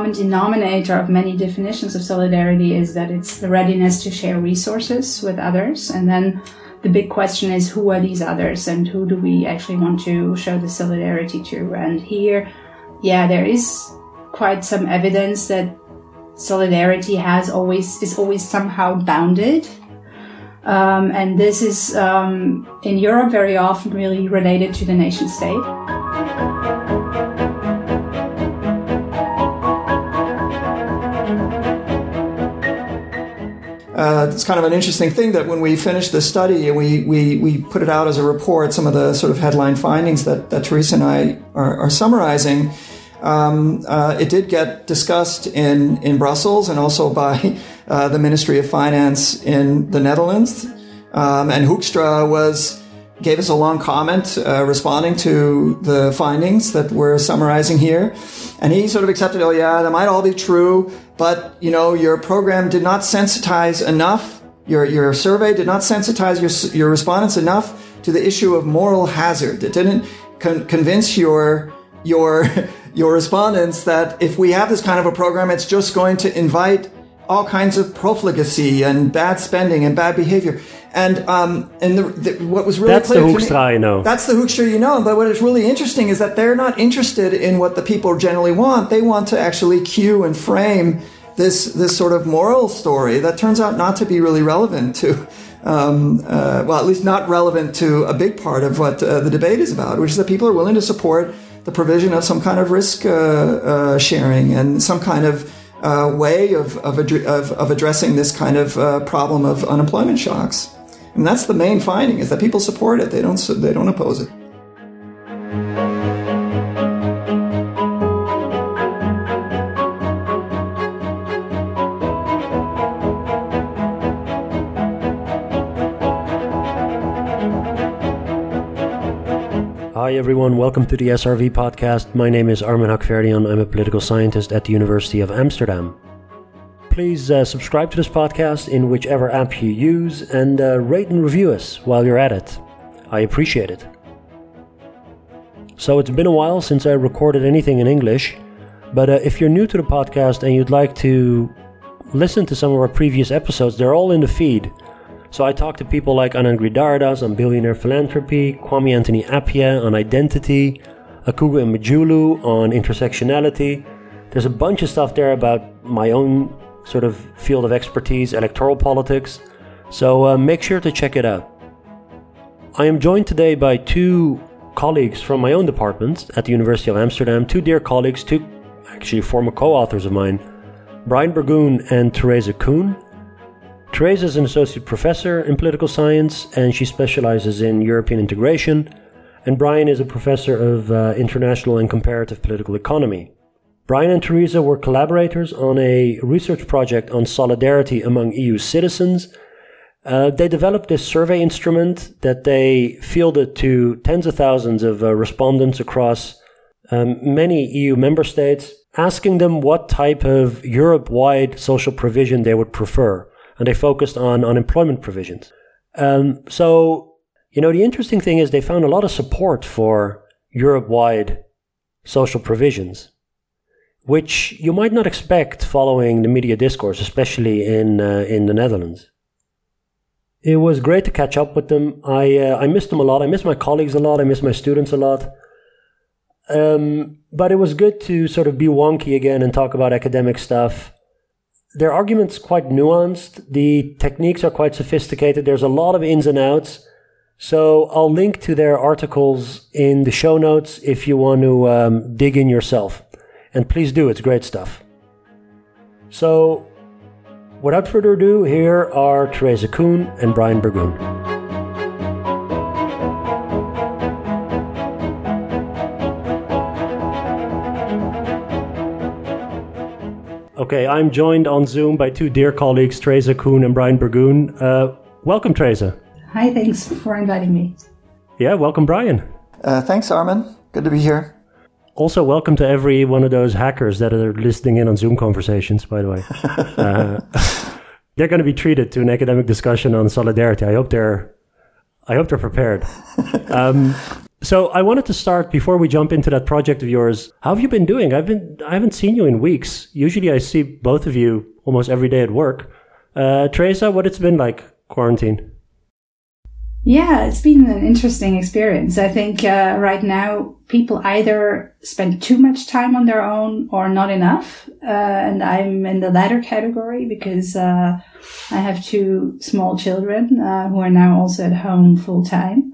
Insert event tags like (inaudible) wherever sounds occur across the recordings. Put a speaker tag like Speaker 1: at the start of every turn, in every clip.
Speaker 1: common denominator of many definitions of solidarity is that it's the readiness to share resources with others. And then the big question is who are these others and who do we actually want to show the solidarity to? And here, yeah, there is quite some evidence that solidarity has always is always somehow bounded um, and this is um, in Europe very often really related to the nation state.
Speaker 2: Uh, it's kind of an interesting thing that when we finished the study and we, we, we put it out as a report, some of the sort of headline findings that, that Teresa and I are, are summarizing, um, uh, it did get discussed in, in Brussels and also by uh, the Ministry of Finance in the Netherlands. Um, and Hoekstra was gave us a long comment uh, responding to the findings that we're summarizing here. And he sort of accepted, oh yeah, that might all be true, but you know, your program did not sensitize enough. Your, your survey did not sensitize your, your respondents enough to the issue of moral hazard. It didn't con- convince your, your (laughs) your respondents that if we have this kind of a program, it's just going to invite all kinds of profligacy and bad spending and bad behavior. And um, and the, the, what was really
Speaker 3: that's
Speaker 2: clear
Speaker 3: the Hoekstra
Speaker 2: me,
Speaker 3: you know.
Speaker 2: That's the Hoekstra you know. But what is really interesting is that they're not interested in what the people generally want. They want to actually cue and frame this this sort of moral story that turns out not to be really relevant to. Um, uh, well, at least not relevant to a big part of what uh, the debate is about, which is that people are willing to support the provision of some kind of risk uh, uh, sharing and some kind of uh, way of, of, of, of, addressing this kind of problem of unemployment shocks. And that's the main finding is that people support it. They don't, they don't oppose it.
Speaker 3: Hi everyone, welcome to the SRV podcast. My name is Armin Hakhverdian. I'm a political scientist at the University of Amsterdam. Please uh, subscribe to this podcast in whichever app you use and uh, rate and review us while you're at it. I appreciate it. So it's been a while since I recorded anything in English, but uh, if you're new to the podcast and you'd like to listen to some of our previous episodes, they're all in the feed. So I talked to people like Anand Giridharadas on billionaire philanthropy, Kwame Anthony Appiah on identity, Akwugo Emejulu on intersectionality. There's a bunch of stuff there about my own sort of field of expertise, electoral politics. So uh, make sure to check it out. I am joined today by two colleagues from my own department at the University of Amsterdam, two dear colleagues, two actually former co authors of mine, Brian Burgoon and Teresa Kuhn. Teresa is an associate professor in political science and she specializes in European integration. And Brian is a professor of uh, international and comparative political economy. Brian and Teresa were collaborators on a research project on solidarity among EU citizens. Uh, they developed this survey instrument that they fielded to tens of thousands of uh, respondents across um, many EU member states, asking them what type of Europe wide social provision they would prefer and they focused on unemployment provisions. Um, so, you know, the interesting thing is they found a lot of support for Europe wide social provisions, which you might not expect following the media discourse, especially in, uh, in the Netherlands. It was great to catch up with them. I, uh, I missed them a lot. I miss my colleagues a lot. I miss my students a lot. Um, but it was good to sort of be wonky again and talk about academic stuff their argument's quite nuanced. The techniques are quite sophisticated. There's a lot of ins and outs. So I'll link to their articles in the show notes if you want to um, dig in yourself. And please do, it's great stuff. So, without further ado, here are Teresa Kuhn and Brian Burgoon. Okay, I'm joined on Zoom by two dear colleagues, Teresa Kuhn and Brian Burgoon. Uh, welcome, Teresa.
Speaker 1: Hi, thanks for inviting me.
Speaker 3: Yeah, welcome, Brian.
Speaker 2: Uh, thanks, Armin. Good to be here.
Speaker 3: Also, welcome to every one of those hackers that are listening in on Zoom conversations, by the way. (laughs) uh, they're going to be treated to an academic discussion on solidarity. I hope they're, I hope they're prepared. (laughs) Um, So I wanted to start before we jump into that project of yours. How have you been doing? I've been I haven't seen you in weeks. Usually I see both of you almost every day at work. Uh, Teresa, what it's been like quarantine?
Speaker 1: Yeah, it's been an interesting experience. I think uh, right now people either spend too much time on their own or not enough. Uh, and I'm in the latter category because uh, I have two small children uh, who are now also at home full time.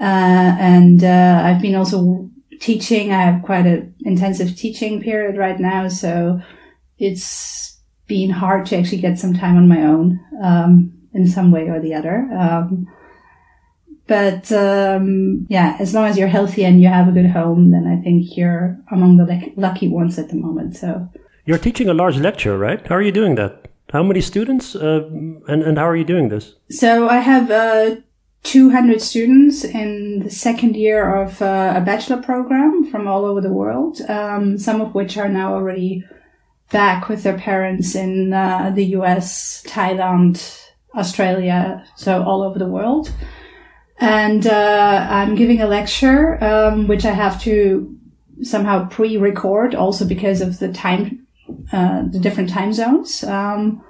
Speaker 1: Uh, and uh, I've been also teaching. I have quite an intensive teaching period right now. So it's been hard to actually get some time on my own um, in some way or the other. Um, but um, yeah, as long as you're healthy and you have a good home, then I think you're among the lucky ones at the moment. So
Speaker 3: you're teaching a large lecture, right? How are you doing that? How many students, uh, and and how are you doing this?
Speaker 1: So I have uh, 200 students in the second year of uh, a bachelor program from all over the world. Um, some of which are now already back with their parents in uh, the U.S., Thailand, Australia, so all over the world and uh, I'm giving a lecture, um, which I have to somehow pre-record, also because of the time, uh, the different time zones. Um,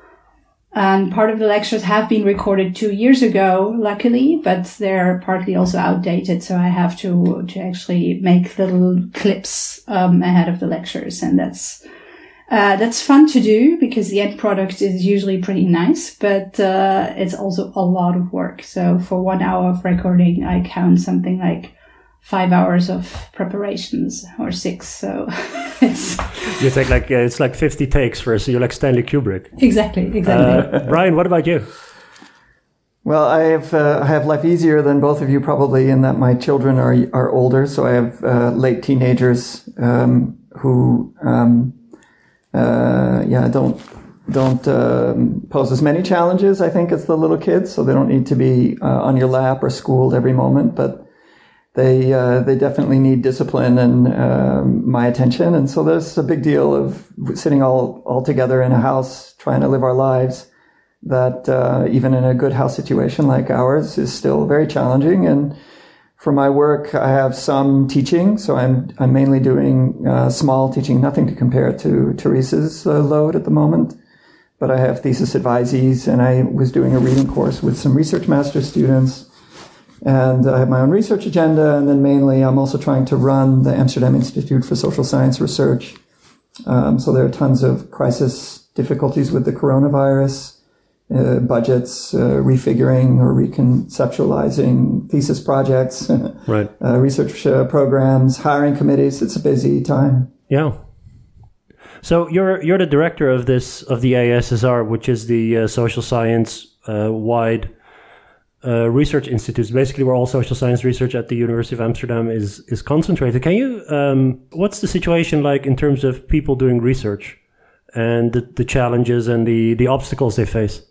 Speaker 1: and part of the lectures have been recorded two years ago, luckily, but they're partly also outdated. So I have to to actually make little clips um, ahead of the lectures, and that's uh, that's fun to do because the end product is usually pretty nice, but uh, it's also a lot of work. So for one hour of recording, I count something like five hours of preparations or six. So (laughs) it's
Speaker 3: you take like uh, it's like fifty takes for so you're like Stanley Kubrick.
Speaker 1: Exactly, exactly.
Speaker 3: Uh, Brian, what about you?
Speaker 2: Well, I have uh, I have life easier than both of you probably in that my children are are older, so I have uh, late teenagers um, who. Um, uh, yeah, don't don't um, pose as many challenges, I think, as the little kids. So they don't need to be uh, on your lap or schooled every moment, but they uh, they definitely need discipline and um, my attention. And so there's a big deal of sitting all all together in a house trying to live our lives. That uh, even in a good house situation like ours is still very challenging and for my work, I have some teaching, so I'm I'm mainly doing uh, small teaching, nothing to compare to Teresa's uh, load at the moment. But I have thesis advisees, and I was doing a reading course with some research master students, and I have my own research agenda. And then mainly, I'm also trying to run the Amsterdam Institute for Social Science Research. Um, so there are tons of crisis difficulties with the coronavirus uh, budgets, uh, refiguring or reconceptualizing thesis projects, (laughs)
Speaker 3: right.
Speaker 2: uh, research uh, programs, hiring committees. It's a busy time.
Speaker 3: Yeah. So you're you're the director of this of the ASSR, which is the uh, social science uh, research institutes, basically where all social science research at the University of Amsterdam is is concentrated. Can you? Um, what's the situation like in terms of people doing research and the, the challenges and the the obstacles they face?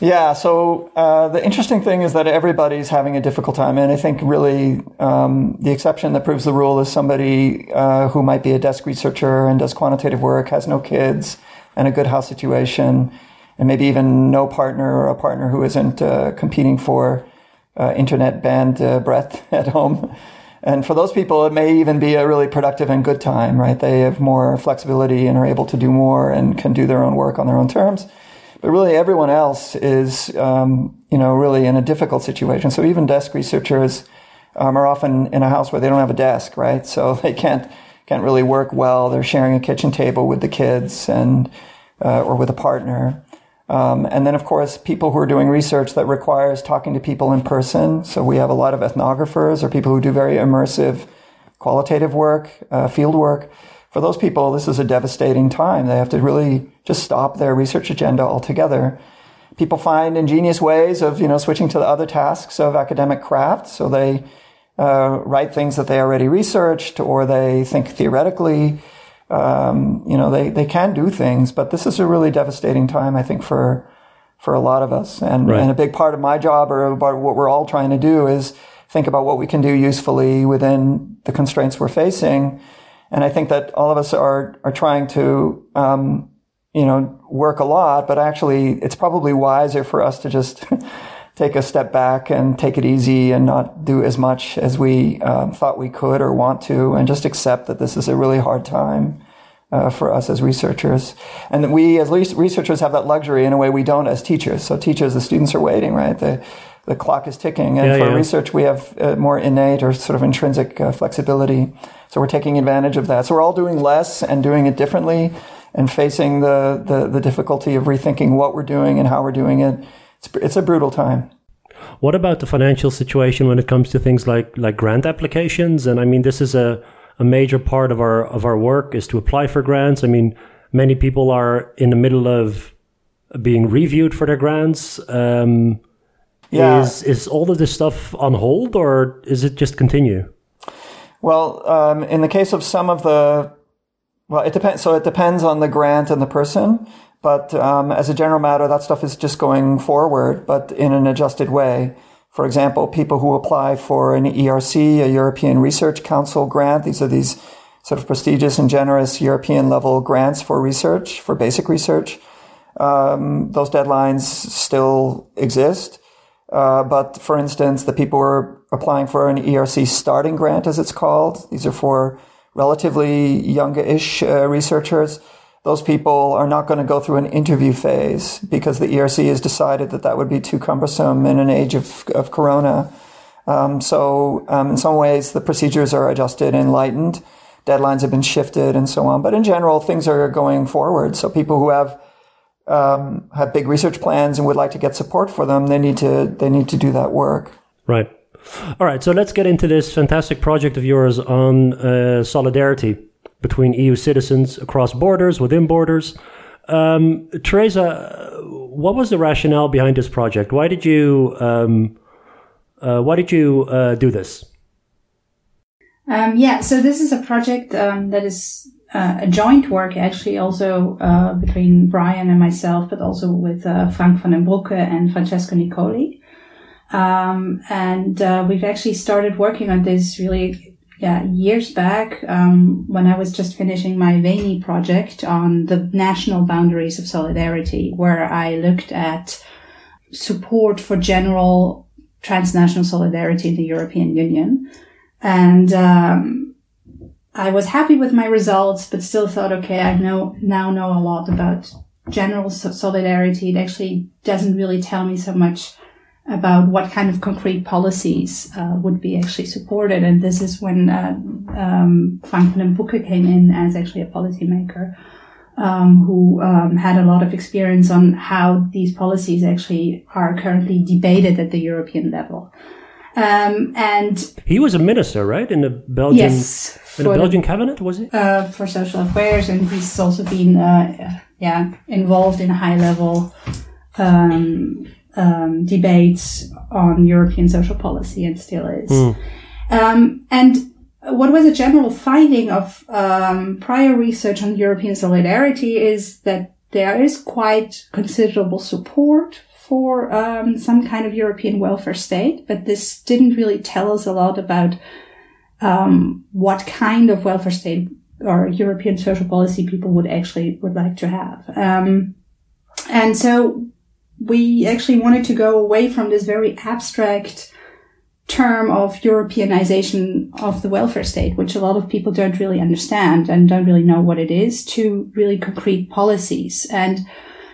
Speaker 2: Yeah, so uh, the interesting thing is that everybody's having a difficult time, and I think really um, the exception that proves the rule is somebody uh, who might be a desk researcher and does quantitative work, has no kids, and a good house situation, and maybe even no partner or a partner who isn't uh, competing for uh, internet band uh, breadth (laughs) at home. And for those people, it may even be a really productive and good time, right? They have more flexibility and are able to do more and can do their own work on their own terms. But really, everyone else is, um, you know, really in a difficult situation. So even desk researchers um, are often in a house where they don't have a desk, right? So (laughs) they can't can't really work well. They're sharing a kitchen table with the kids and uh, or with a partner. Um, and then, of course, people who are doing research that requires talking to people in person. So we have a lot of ethnographers or people who do very immersive qualitative work, uh, field work for those people, this is a devastating time. They have to really just stop their research agenda altogether. People find ingenious ways of, you know, switching to the other tasks of academic craft. So they uh, write things that they already researched, or they think theoretically. Um, you know, they, they can do things, but this is a really devastating time, I think, for for a lot of us. And, right. and a big part of my job, or about what we're all trying to do, is think about what we can do usefully within the constraints we're facing and I think that all of us are, are trying to, um, you know, work a lot, but actually it's probably wiser for us to just, (laughs) take a step back and take it easy and not do as much as we um, thought we could or want to, and just accept that this is a really hard time. Uh, for us as researchers. And we as researchers have that luxury in a way we don't as teachers. So teachers, the students are waiting, right? The, the clock is ticking. And yeah, for yeah. research, we have uh, more innate or sort of intrinsic uh, flexibility. So we're taking advantage of that. So we're all doing less and doing it differently and facing the, the, the difficulty of rethinking what we're doing and how we're doing it. It's, it's a brutal time.
Speaker 3: What about the financial situation when it comes to things like, like grant applications? And I mean, this is a, a major part of our of our work is to apply for grants. I mean, many people are in the middle of being reviewed for their grants. Um, yeah. Is is all of this stuff on hold, or is it just continue?
Speaker 2: Well, um, in the case of some of the, well, it depends. So it depends on the grant and the person. But um, as a general matter, that stuff is just going forward, but in an adjusted way. For example, people who apply for an ERC, a European Research Council grant, these are these sort of prestigious and generous European level grants for research, for basic research. Um, those deadlines still exist. Uh, but for instance, the people who are applying for an ERC starting grant, as it's called, these are for relatively youngish uh, researchers those people are not going to go through an interview phase because the ERC has decided that that would be too cumbersome in an age of, of corona. Um, so, um, in some ways, the procedures are adjusted and lightened. Deadlines have been shifted and so on. But in general, things are going forward. So people who have um, have big research plans and would like to get support for them, they need to they need to do that work.
Speaker 3: Right. All right. So let's get into this fantastic project of yours on uh, solidarity between EU citizens across borders, within borders. Um, Teresa, what was the rationale behind this project? Why did you um, uh, why did you uh, do this?
Speaker 1: Um, yeah, so this is a project um, that is uh, a joint work, actually, also uh, between Brian and myself, but also with uh, Frank Vandenbroucke and Francesco Nicoli. Um, and uh, we've actually started working on this really yeah, years back, um, when I was just finishing my VENI project on the national boundaries of solidarity, where I looked at support for general transnational solidarity in the European Union. And, um, I was happy with my results, but still thought, okay, I know, now know a lot about general solidarity. It actually doesn't really tell me so much about what kind of concrete policies uh, would be actually supported. And this is when uh, um, Frank Vandenbroucke came in as actually a policymaker um, who um, had a lot of experience on how these policies actually are currently debated at the European level. Um, and
Speaker 3: he was a minister, right, in the Belgian yes, in the Belgian the, cabinet, was he?
Speaker 1: Uh, for social affairs, and he's also been uh, yeah involved in high level um, um, debates on European social policy and still is. Mm. Um, and what was a general finding of um, prior research on European solidarity is that there is quite considerable support for um, some kind of European welfare state, but this didn't really tell us a lot about um, what kind of welfare state or European social policy people would actually would like to have. Um, and so we actually wanted to go away from this very abstract term of Europeanization of the welfare state, which a lot of people don't really understand and don't really know what it is, to really concrete policies and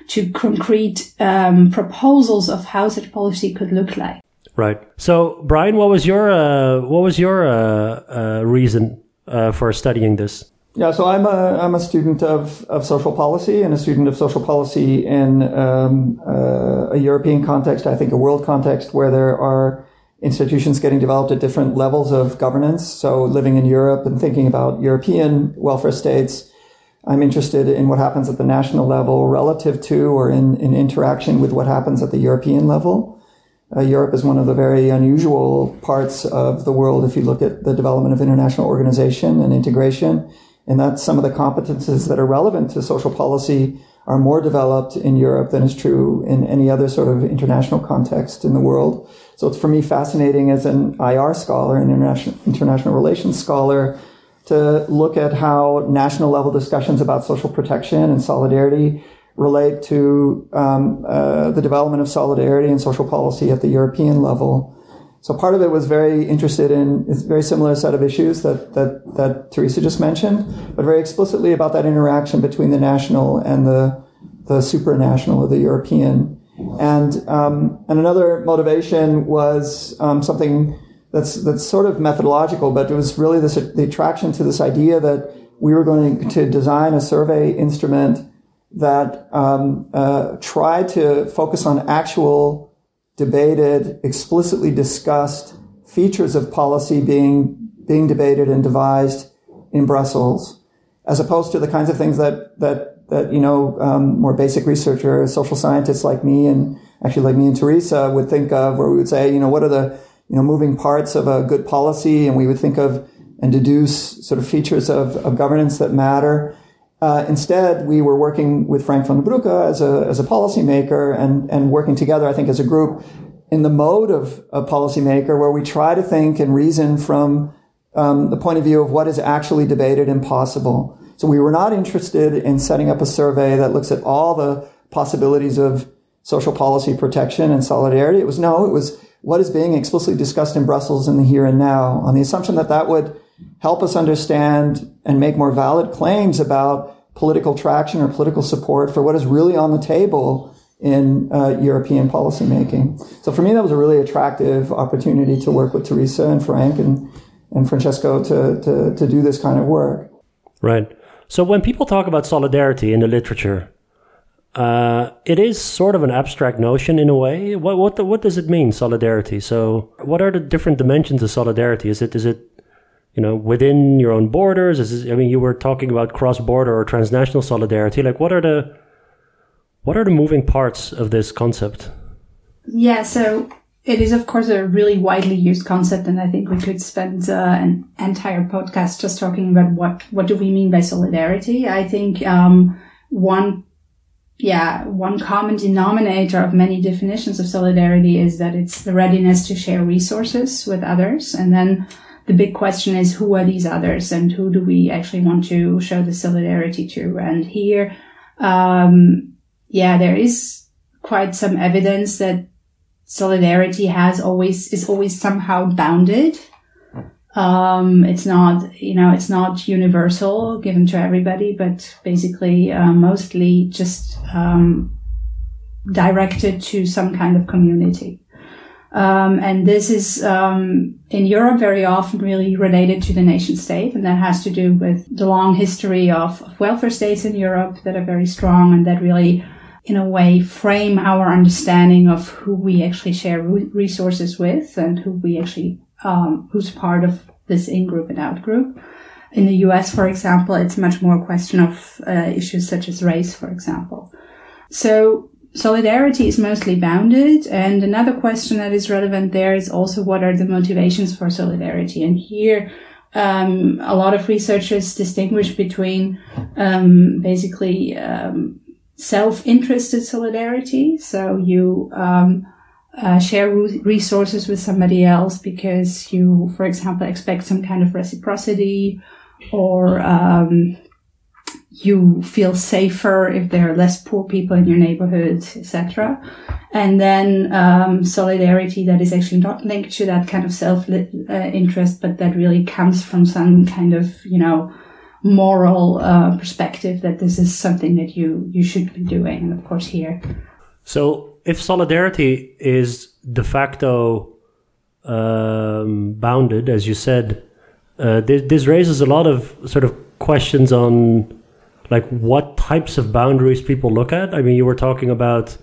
Speaker 1: to concrete um, proposals of how such policy could look like.
Speaker 3: Right. So, Brian, what was your uh, what was your uh, uh, reason uh, for studying this?
Speaker 2: Yeah, so I'm a I'm a student of, of social policy and a student of social policy in um, uh, a European context, I think a world context where there are institutions getting developed at different levels of governance. So living in Europe and thinking about European welfare states, I'm interested in what happens at the national level relative to or in, in interaction with what happens at the European level. Uh, Europe is one of the very unusual parts of the world if you look at the development of international organization and integration and that some of the competences that are relevant to social policy are more developed in Europe than is true in any other sort of international context in the world. So it's for me fascinating as an IR scholar, an international, international relations scholar, to look at how national level discussions about social protection and solidarity relate to um, uh, the development of solidarity and social policy at the European level. So part of it was very interested in a very similar set of issues that, that, that Teresa just mentioned, but very explicitly about that interaction between the national and the, the supranational or the European. And, um, and another motivation was um, something that's, that's sort of methodological, but it was really this, the attraction to this idea that we were going to design a survey instrument that um, uh, tried to focus on actual debated, explicitly discussed features of policy being being debated and devised in Brussels, as opposed to the kinds of things that that that you know um, more basic researchers, social scientists like me, and actually like me and Teresa would think of, where we would say, you know, what are the you know moving parts of a good policy, and we would think of and deduce sort of features of, of governance that matter. Uh, instead, we were working with Frank Vandenbroucke as a, as a policymaker and, and working together, I think, as a group in the mode of a policymaker where we try to think and reason from um, the point of view of what is actually debated and possible. So we were not interested in setting up a survey that looks at all the possibilities of social policy protection and solidarity. It was no, it was what is being explicitly discussed in Brussels in the here and now on the assumption that that would help us understand and make more valid claims about political traction or political support for what is really on the table in uh, European policymaking. So for me, that was a really attractive opportunity to work with Teresa and Frank and, and Francesco to, to, to do this kind of work.
Speaker 3: Right. So when people talk about solidarity in the literature, uh, it is sort of an abstract notion in a way. What what what does it mean, solidarity? So, what are the different dimensions of solidarity? Is it is it you know, within your own borders? Is, I mean, you were talking about cross-border or transnational solidarity. Like, what are the what are the moving parts of this concept?
Speaker 1: Yeah, so it is, of course, a really widely used concept, and I think we could spend uh, an entire podcast just talking about what what do we mean by solidarity. I think um, one, yeah, one common denominator of many definitions of solidarity is that it's the readiness to share resources with others, and then the big question is who are these others and who do we actually want to show the solidarity to? And here, um, yeah, there is quite some evidence that solidarity has always, is always somehow bounded. Um, it's not, you know, it's not universal given to everybody, but basically, uh, mostly just, um, directed to some kind of community. Um, and this is um, in Europe very often really related to the nation state, and that has to do with the long history of, of welfare states in Europe that are very strong and that really, in a way, frame our understanding of who we actually share resources with and who we actually um, who's part of this in group and out group. In the U.S., for example, it's much more a question of uh, issues such as race, for example. So solidarity is mostly bounded. And another question that is relevant there is also what are the motivations for solidarity? And here, um, a lot of researchers distinguish between um, basically um, self-interested solidarity. So you um, uh, share resources with somebody else because you, for example, expect some kind of reciprocity or um, you feel safer if there are less poor people in your neighborhood, etc. And then um, solidarity that is actually not linked to that kind of self uh, interest, but that really comes from some kind of you know moral uh, perspective that this is something that you you should be doing. And of course, here.
Speaker 3: So, if solidarity is de facto um, bounded, as you said, uh, this, this raises a lot of sort of questions on like what types of boundaries people look at. I mean, you were talking about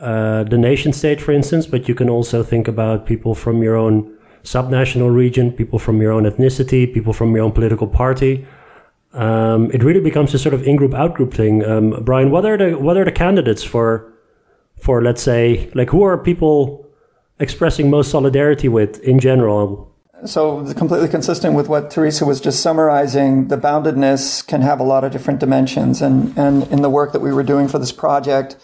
Speaker 3: uh, the nation state, for instance, but you can also think about people from your own subnational region, people from your own ethnicity, people from your own political party. Um, it really becomes a sort of in-group, out-group thing. Um, Brian, what are the what are the candidates for for let's say like who are people expressing most solidarity with in general?
Speaker 2: So, completely consistent with what Teresa was just summarizing, the boundedness can have a lot of different dimensions. And, and in the work that we were doing for this project,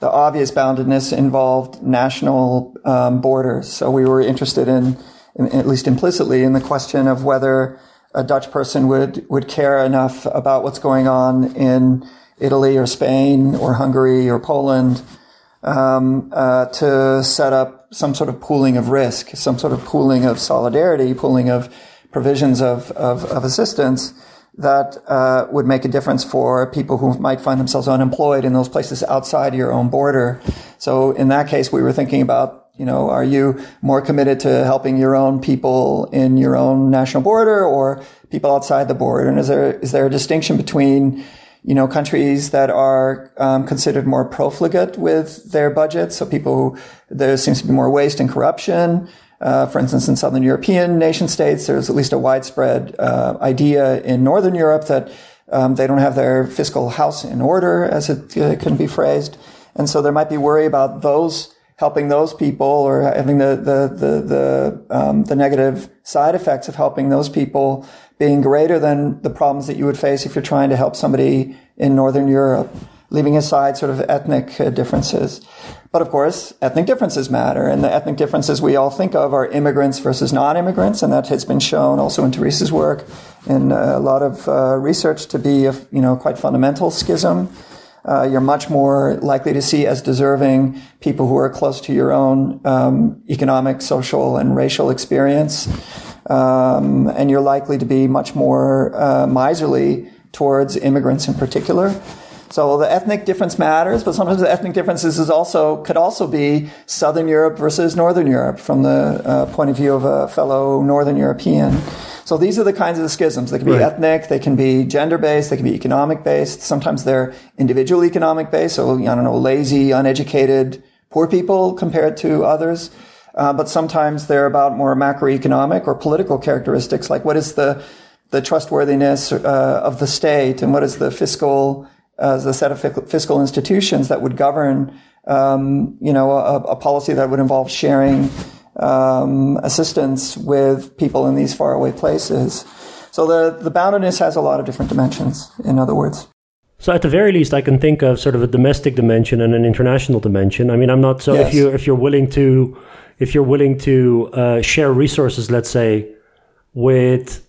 Speaker 2: the obvious boundedness involved national um, borders. So, we were interested in, in, at least implicitly, in the question of whether a Dutch person would, would care enough about what's going on in Italy or Spain or Hungary or Poland um, uh, to set up some sort of pooling of risk, some sort of pooling of solidarity, pooling of provisions of, of, of assistance that uh, would make a difference for people who might find themselves unemployed in those places outside your own border. So in that case, we were thinking about, you know, are you more committed to helping your own people in your own national border or people outside the border? And is there is there a distinction between you know, countries that are um, considered more profligate with their budgets. So people, there seems to be more waste and corruption. Uh, for instance, in Southern European nation states, there's at least a widespread uh, idea in Northern Europe that um, they don't have their fiscal house in order, as it uh, can be phrased, and so there might be worry about those helping those people or having the the the the, um, the negative side effects of helping those people being greater than the problems that you would face if you're trying to help somebody in Northern Europe leaving aside sort of ethnic uh, differences. But of course, ethnic differences matter, and the ethnic differences we all think of are immigrants versus non-immigrants, and that has been shown also in Teresa's work in a lot of uh, research to be a you know quite fundamental schism. Uh, you're much more likely to see as deserving people who are close to your own um, economic, social, and racial experience, um, and you're likely to be much more uh, miserly towards immigrants in particular. So the ethnic difference matters, but sometimes the ethnic differences is also could also be Southern Europe versus Northern Europe from the uh, point of view of a fellow Northern European. So these are the kinds of schisms. They can be right. ethnic, they can be gender based, they can be economic based. Sometimes they're individual economic based. So I don't know, lazy, uneducated, poor people compared to others. Uh, but sometimes they're about more macroeconomic or political characteristics, like what is the the trustworthiness uh, of the state and what is the fiscal as a set of fiscal institutions that would govern, um, you know, a, a, policy that would involve sharing um, assistance with people in these faraway places. So the the boundedness has a lot of different dimensions. In other words.
Speaker 3: So at the very least, I can think of sort of a domestic dimension and an international dimension. I mean, I'm not so yes. if you if you're willing to if you're willing to uh, share resources, let's say, with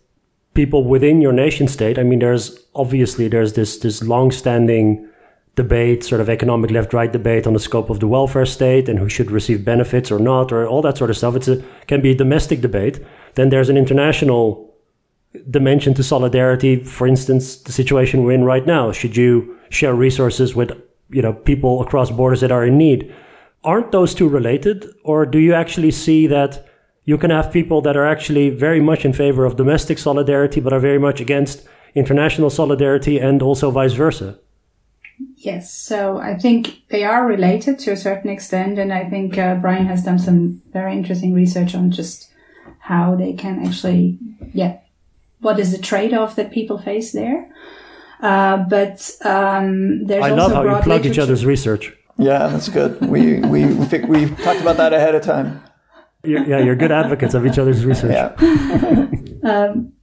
Speaker 3: people within your nation state. I mean, there's obviously there's this this long-standing debate, sort of economic left-right debate on the scope of the welfare state and who should receive benefits or not, or all that sort of stuff. It's a can be a domestic debate. Then there's an international dimension to solidarity. For instance, the situation we're in right now. Should you share resources with you know people across borders that are in need? Aren't those two related, or do you actually see that? you can have people that are actually very much in favor of domestic solidarity, but are very much against international solidarity and also vice versa.
Speaker 1: Yes, so I think they are related to a certain extent, and I think uh, Brian has done some very interesting research on just how they can actually, yeah, what is the trade-off that people face there. Uh, but um, there's I
Speaker 3: love how you plug
Speaker 1: literature.
Speaker 3: each other's research.
Speaker 2: Yeah, that's good. We we we, we talked about that ahead of time.
Speaker 3: You're, yeah, you're good advocates of each other's research.
Speaker 1: Yeah. (laughs) um,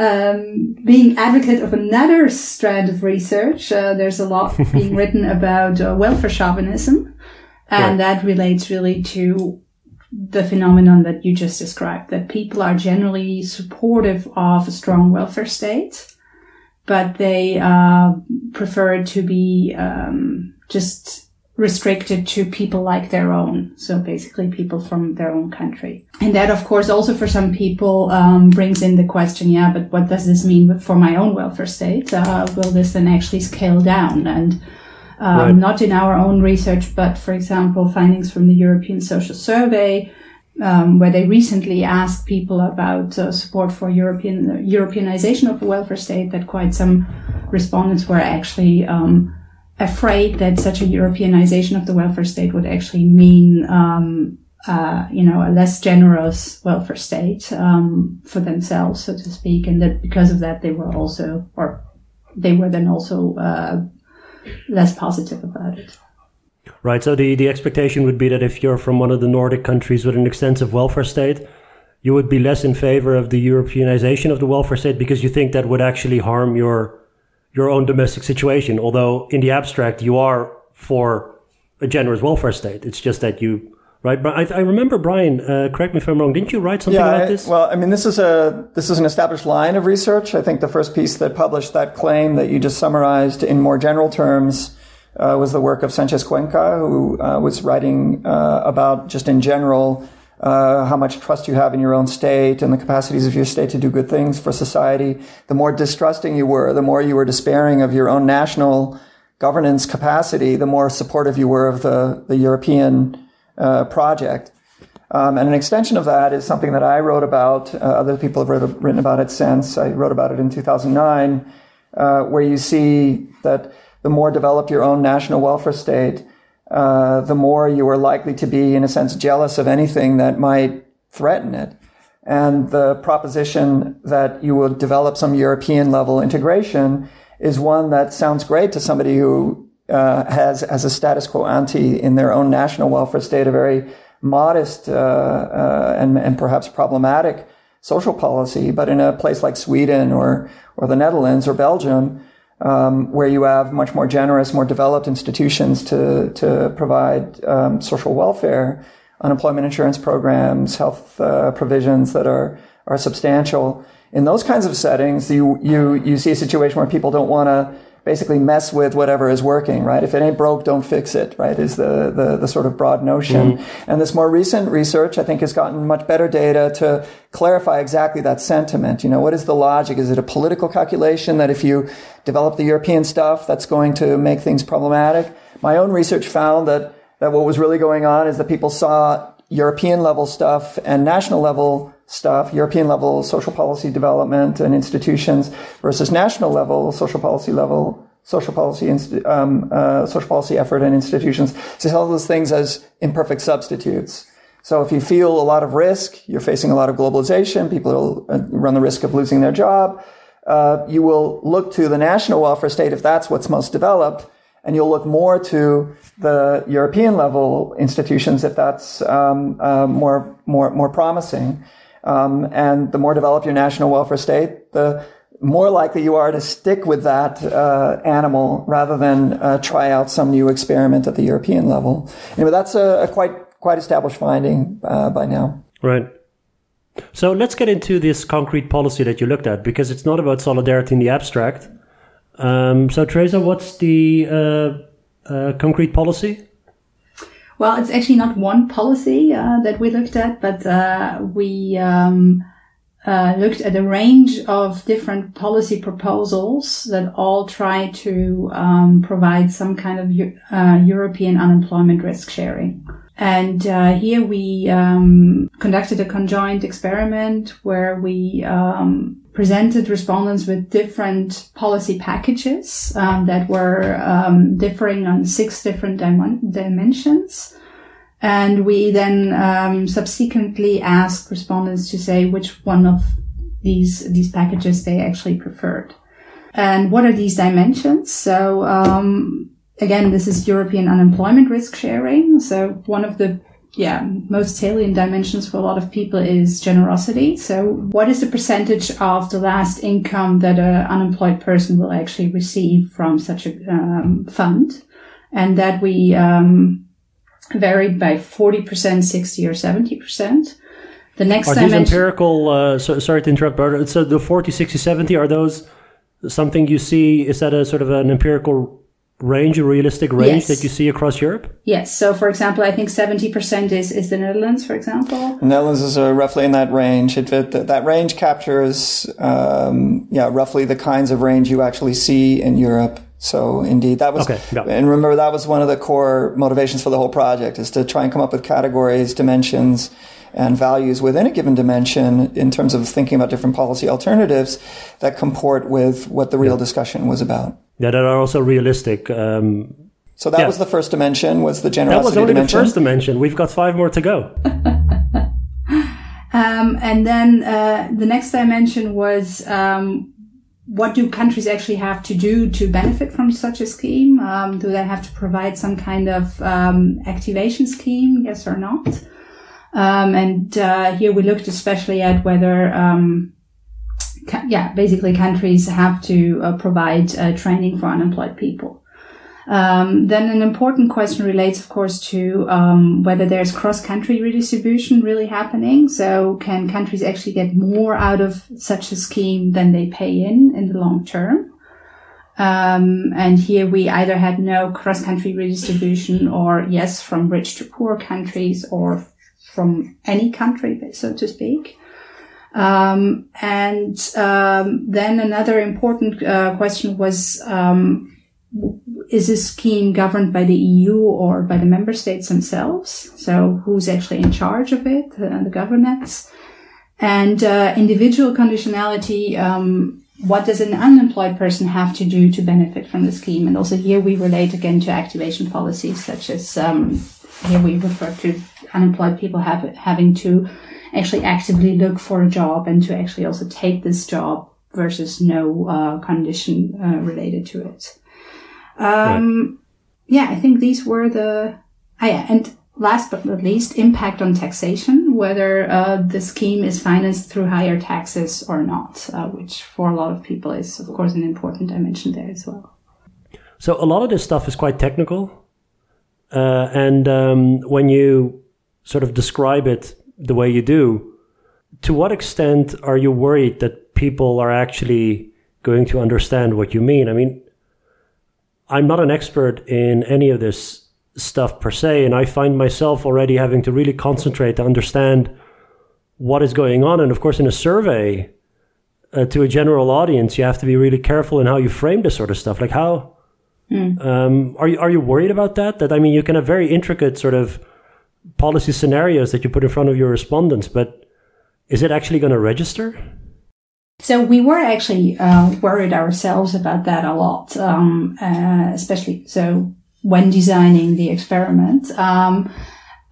Speaker 1: um, being advocate of another strand of research, uh, there's a lot (laughs) being written about uh, welfare chauvinism, and right. that relates really to the phenomenon that you just described, that people are generally supportive of a strong welfare state, but they uh, prefer it to be um, just restricted to people like their own. So basically people from their own country. And that, of course, also for some people, um, brings in the question, yeah, but what does this mean for my own welfare state? Uh, will this then actually scale down? And, um, right. not in our own research, but for example, findings from the European Social Survey, um, where they recently asked people about uh, support for European uh, Europeanization of the welfare state. That quite some respondents were actually um, afraid that such a Europeanization of the welfare state would actually mean, um, uh, you know, a less generous welfare state um, for themselves, so to speak, and that because of that they were also, or they were then also uh, less positive about it.
Speaker 3: Right. So the the expectation would be that if you're from one of the Nordic countries with an extensive welfare state, you would be less in favor of the Europeanization of the welfare state because you think that would actually harm your your own domestic situation. Although in the abstract, you are for a generous welfare state. It's just that you right? But I, I remember Brian. Uh, correct me if I'm wrong. Didn't you write something
Speaker 2: yeah,
Speaker 3: about
Speaker 2: I-
Speaker 3: this?
Speaker 2: well, I mean, this is a this is an established line of research. I think the first piece that published that claim that you just summarized in more general terms uh, was the work of Sanchez Cuenca, who uh, was writing uh, about just in general uh, how much trust you have in your own state and the capacities of your state to do good things for society. The more distrusting you were, the more you were despairing of your own national governance capacity, the more supportive you were of the the European uh, project. Um, and an extension of that is something that I wrote about. Uh, other people have wrote, written about it since. I wrote about it in 2009, uh, where you see that the more developed your own national welfare state, uh, the more you are likely to be, in a sense, jealous of anything that might threaten it. And the proposition that you will develop some European level integration is one that sounds great to somebody who uh, has as a status quo ante in their own national welfare state a very modest uh, uh, and, and perhaps problematic social policy, but in a place like Sweden or or the Netherlands or Belgium, um, where you have much more generous, more developed institutions to to provide um, social welfare, unemployment insurance programs, health uh, provisions that are are substantial. In those kinds of settings, you you you see a situation where people don't want to basically mess with whatever is working, right? If it ain't broke, don't fix it, right? Is the, the, the sort of broad notion. Mm-hmm. And this more recent research, I think, has gotten much better data to clarify exactly that sentiment. You know, what is the logic? Is it a political calculation that if you develop the European stuff, that's going to make things problematic? My own research found that, that what was really going on is that people saw European level stuff and national level stuff, European level social policy development and institutions versus national level social policy level social policy um, uh, social policy effort and institutions. So all those things as imperfect substitutes. So if you feel a lot of risk, you're facing a lot of globalization. People uh, run the risk of losing their job. Uh, you will look to the national welfare state if that's what's most developed and you'll look more to the European level institutions if that's um, uh, more more more promising. Um, and the more developed your national welfare state, the more likely you are to stick with that uh, animal rather than uh, try out some new experiment at the European level. Anyway, that's a, a quite quite established finding uh, by now.
Speaker 3: Right. So let's get into this concrete policy that you looked at because it's not about solidarity in the abstract. Um, so, Teresa, what's the uh, uh, concrete policy?
Speaker 1: Well, it's actually not one policy uh, that we looked at, but we um, looked at a range of different policy proposals that all try to um, provide some kind of European unemployment risk sharing. And uh, here we um, conducted a conjoint experiment where we um, presented respondents with different policy packages um, that were um, differing on six different dim- dimensions. And we then um, subsequently asked respondents to say which one of these these packages they actually preferred. And what are these dimensions? So um, again, this is European unemployment risk sharing. So one of the yeah, most salient dimensions for a lot of people is generosity. So what is the percentage of the last income that an unemployed person will actually receive from such a um, fund? And that we um, varied by 40%, 60 or 70%. The next
Speaker 3: Are these empirical? Uh, so, sorry to interrupt, but so the 40, 60, 70, are those something you see? Is that a sort of an empirical range, a realistic range
Speaker 1: Yes.
Speaker 3: that you see across Europe?
Speaker 1: Yes. So, for example, I think 70% is, is the Netherlands, for example.
Speaker 2: The Netherlands is uh, roughly in that range. It, it, that range captures, um, yeah, roughly the kinds of range you actually see in Europe. So indeed, that was,
Speaker 3: Okay, yeah.
Speaker 2: and remember that was one of the core motivations for the whole project is to try and come up with categories, dimensions, and values within a given dimension in terms of thinking about different policy alternatives that comport with what the real discussion was about.
Speaker 3: Yeah, that are also realistic. Um,
Speaker 2: So that
Speaker 3: Yeah.
Speaker 2: was the first dimension, was the
Speaker 3: that was only
Speaker 2: dimension.
Speaker 3: the first dimension. We've got five more to go. (laughs)
Speaker 1: Um, and then uh, the next dimension was um, what do countries actually have to do to benefit from such a scheme? Um, do they have to provide some kind of um, activation scheme? Yes or not? Um, and uh, here we looked especially at whether, um, yeah, basically countries have to uh, provide uh, training for unemployed people. Um, then an important question relates, of course, to um, whether there's cross-country redistribution really happening. So can countries actually get more out of such a scheme than they pay in in the long term? Um, and here we either had no cross-country redistribution or yes, from rich to poor countries or from any country, so to speak. Um, and um, then another important uh, question was um, is this scheme governed by the EU or by the member states themselves? So who's actually in charge of it, uh, the governance? And uh, individual conditionality, um, what does an unemployed person have to do to benefit from the scheme? And also here we relate again to activation policies, such as um, here we refer to unemployed people have, having to actually actively look for a job and to actually also take this job versus no uh, condition uh, related to it. Um, right. Yeah, I think these were the. Ah, yeah, and last but not least, impact on taxation, whether uh, the scheme is financed through higher taxes or not, uh, which for a lot of people is, of course, an important dimension there as well.
Speaker 3: So a lot of this stuff is quite technical, uh, and um, when you sort of describe it the way you do, to what extent are you worried that people are actually going to understand what you mean? I mean, I'm not an expert in any of this stuff per se, and I find myself already having to really concentrate to understand what is going on. And of course, in a survey uh, to a general audience, you have to be really careful in how you frame this sort of stuff. Like how mm. um, are you are you worried about that? That I mean, you can have very intricate sort of policy scenarios that you put in front of your respondents, but is it actually going to register?
Speaker 1: So we were actually uh, worried ourselves about that a lot, um, uh, especially so when designing the experiment. Um,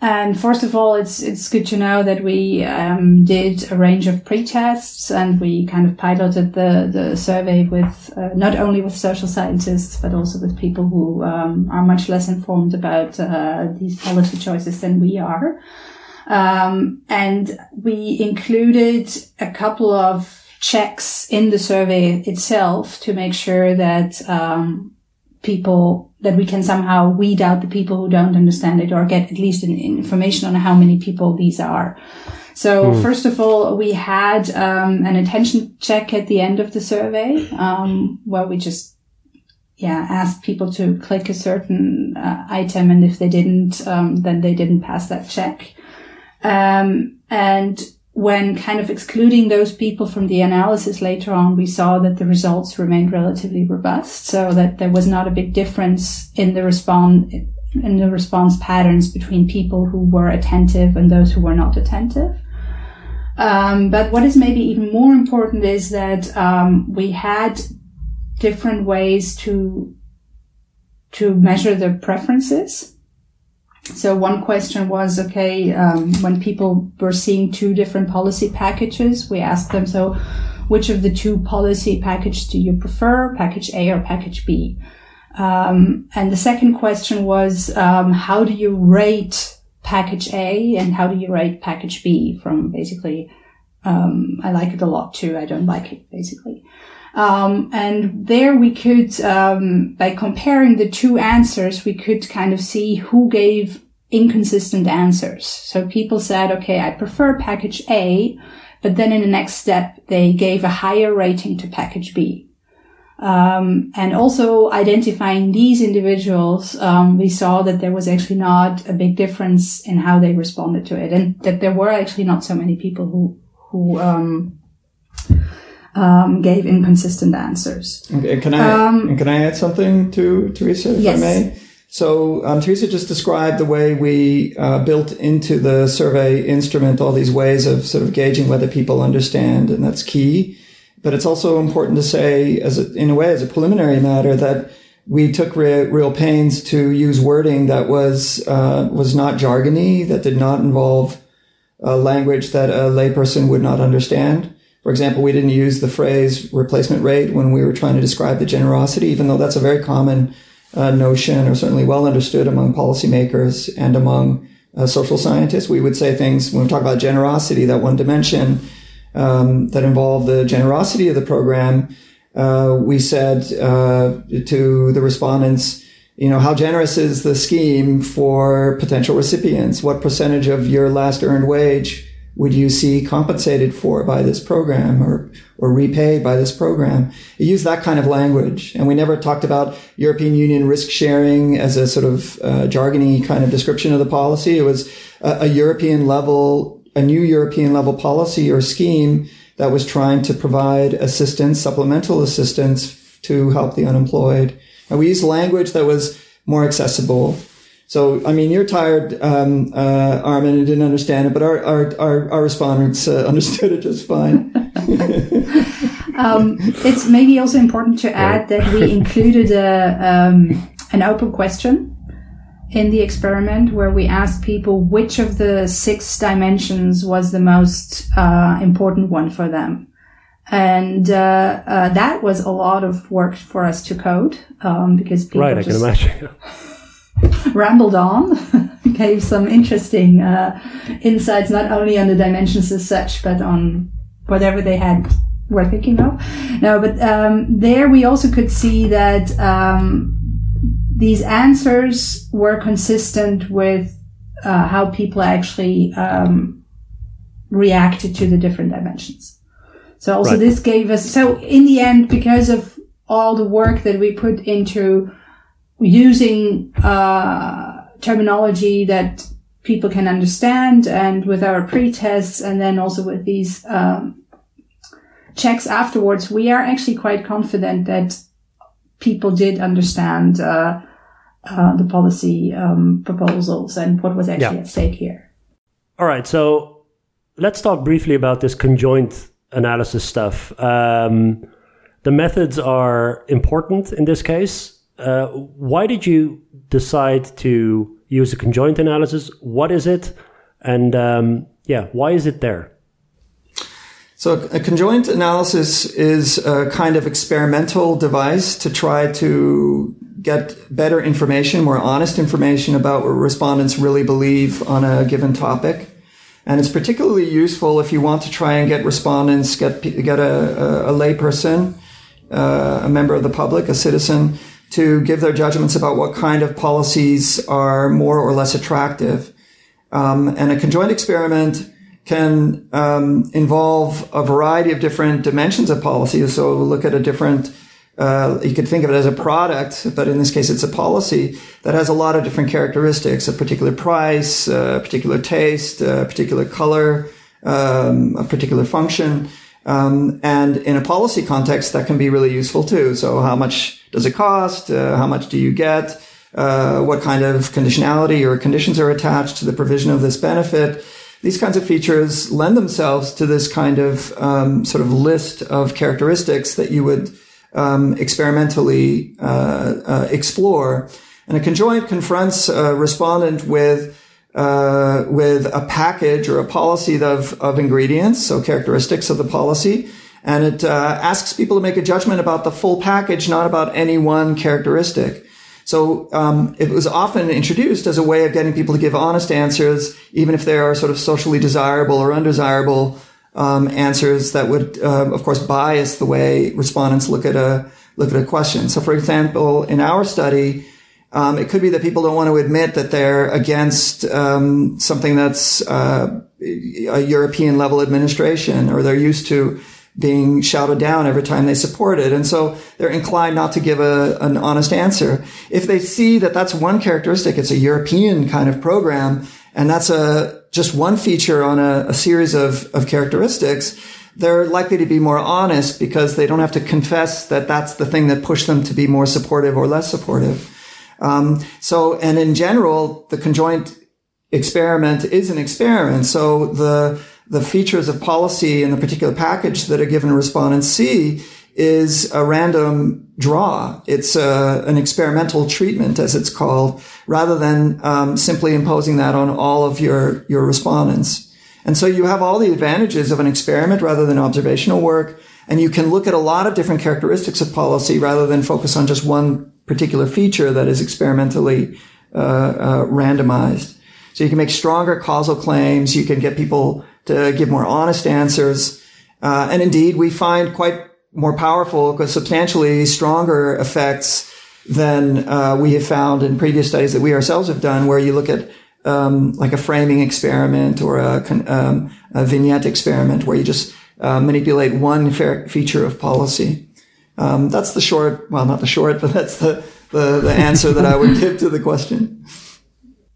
Speaker 1: and first of all, it's it's good to know that we um, did a range of pre-tests and we kind of piloted the the survey with uh, not only with social scientists but also with people who um, are much less informed about uh, these policy choices than we are. Um, and we included a couple of checks in the survey itself to make sure that um, people that we can somehow weed out the people who don't understand it or get at least an, information on how many people these are. So mm. first of all, we had um, an attention check at the end of the survey um, where we just yeah asked people to click a certain uh, item, and if they didn't, um, then they didn't pass that check. Um, and when kind of excluding those people from the analysis later on, we saw that the results remained relatively robust, so that there was not a big difference in the response in the response patterns between people who were attentive and those who were not attentive. Um, but what is maybe even more important is that um, we had different ways to to measure the preferences so one question was, okay, um, when people were seeing two different policy packages, we asked them, so which of the two policy packages do you prefer, package A or package B? Um, and the second question was, um, how do you rate package A and how do you rate package B from basically, um, I like it a lot too. I don't like it basically. Um, and there we could, um, by comparing the two answers, we could kind of see who gave inconsistent answers. So people said, okay, I prefer package A, but then in the next step, they gave a higher rating to package B. Um, and also identifying these individuals, um, we saw that there was actually not a big difference in how they responded to it, and that there were actually not so many people who who um, um, gave inconsistent answers.
Speaker 2: Okay, can I um, can I add something to Teresa, if yes. I may? So um, Teresa just described the way we uh, built into the survey instrument all these ways of sort of gauging whether people understand, and that's key. But it's also important to say, as a, in a way, as a preliminary matter, that we took re- real pains to use wording that was uh, was not jargony, that did not involve language that a layperson would not understand. For example, we didn't use the phrase replacement rate when we were trying to describe the generosity, even though that's a very common uh, notion or certainly well understood among policymakers and among uh, social scientists. We would say things when we talk about generosity, that one dimension um, that involved the generosity of the program. Uh, we said uh, to the respondents, you know, how generous is the scheme for potential recipients? What percentage of your last earned wage would you see compensated for by this program or, or repaid by this program? It used that kind of language. And we never talked about European Union risk sharing as a sort of uh, jargony kind of description of the policy. It was a, a European level, a new European level policy or scheme that was trying to provide assistance, supplemental assistance to help the unemployed and we used language that was more accessible. So, I mean, you're tired, um, uh, Armin, and didn't understand it, but our, our, our, our respondents uh, (laughs) understood it just fine. (laughs)
Speaker 1: um, it's maybe also important to add that we included a, um, an open question in the experiment where we asked people which of the six dimensions was the most uh, important one for them and uh, uh, that was a lot of work for us to code um, because people
Speaker 3: right, I can imagine. (laughs)
Speaker 1: rambled on, (laughs) gave some interesting uh, insights not only on the dimensions as such, but on whatever they had were thinking of. No, but um, there we also could see that um, these answers were consistent with uh, how people actually um, reacted to the different dimensions. So also right. this gave us, so in the end, because of all the work that we put into using, uh, terminology that people can understand and with our pre-tests and then also with these, um, checks afterwards, we are actually quite confident that people did understand, uh, uh, the policy um, proposals and what was actually yeah. at stake here.
Speaker 3: All right, so let's talk briefly about this conjoint analysis stuff. Um, the methods are important in this case. Uh, why did you decide to use a conjoint analysis? What is it? And um, yeah, why is it there?
Speaker 2: So a conjoint analysis is a kind of experimental device to try to get better information, more honest information about what respondents really believe on a given topic. And it's particularly useful if you want to try and get respondents, get, get a, a, a layperson, uh, a member of the public, a citizen, to give their judgments about what kind of policies are more or less attractive. Um, and a conjoint experiment can um, involve a variety of different dimensions of policy. So look at a different uh, you could think of it as a product, but in this case, it's a policy that has a lot of different characteristics: a particular price, a particular taste, a particular color, um, a particular function. Um, and in a policy context, that can be really useful too. So, how much does it cost? Uh, how much do you get? Uh, what kind of conditionality or conditions are attached to the provision of this benefit? These kinds of features lend themselves to this kind of um, sort of list of characteristics that you would um, experimentally uh, uh, explore. And a conjoint confronts a respondent with uh, with a package or a policy of, of ingredients, so characteristics of the policy, and it uh, asks people to make a judgment about the full package, not about any one characteristic. So um, it was often introduced as a way of getting people to give honest answers, even if they are sort of socially desirable or undesirable um, answers that would, uh, of course, bias the way respondents look at a look at a question. So, for example, in our study, um, it could be that people don't want to admit that they're against um, something that's uh, a European level administration, or they're used to being shouted down every time they support it. And so they're inclined not to give a, an honest answer. If they see that that's one characteristic, it's a European kind of program, and that's a just one feature on a, a series of, of characteristics, they're likely to be more honest because they don't have to confess that that's the thing that pushed them to be more supportive or less supportive. Um, so, and in general, the conjoint experiment is an experiment. So the the features of policy in the particular package that a given respondent see is a random draw. It's a, an experimental treatment, as it's called, rather than um, simply imposing that on all of your your respondents. And so you have all the advantages of an experiment rather than observational work, and you can look at a lot of different characteristics of policy rather than focus on just one particular feature that is experimentally uh, uh, randomized. So you can make stronger causal claims. You can get people to give more honest answers. Uh, and indeed, we find quite more powerful, because substantially stronger effects than uh, we have found in previous studies that we ourselves have done, where you look at um, like a framing experiment or a, um, a vignette experiment, where you just uh, manipulate one feature of policy. Um, that's the short, well, not the short, but that's the, the, the answer that I would (laughs) give to the question.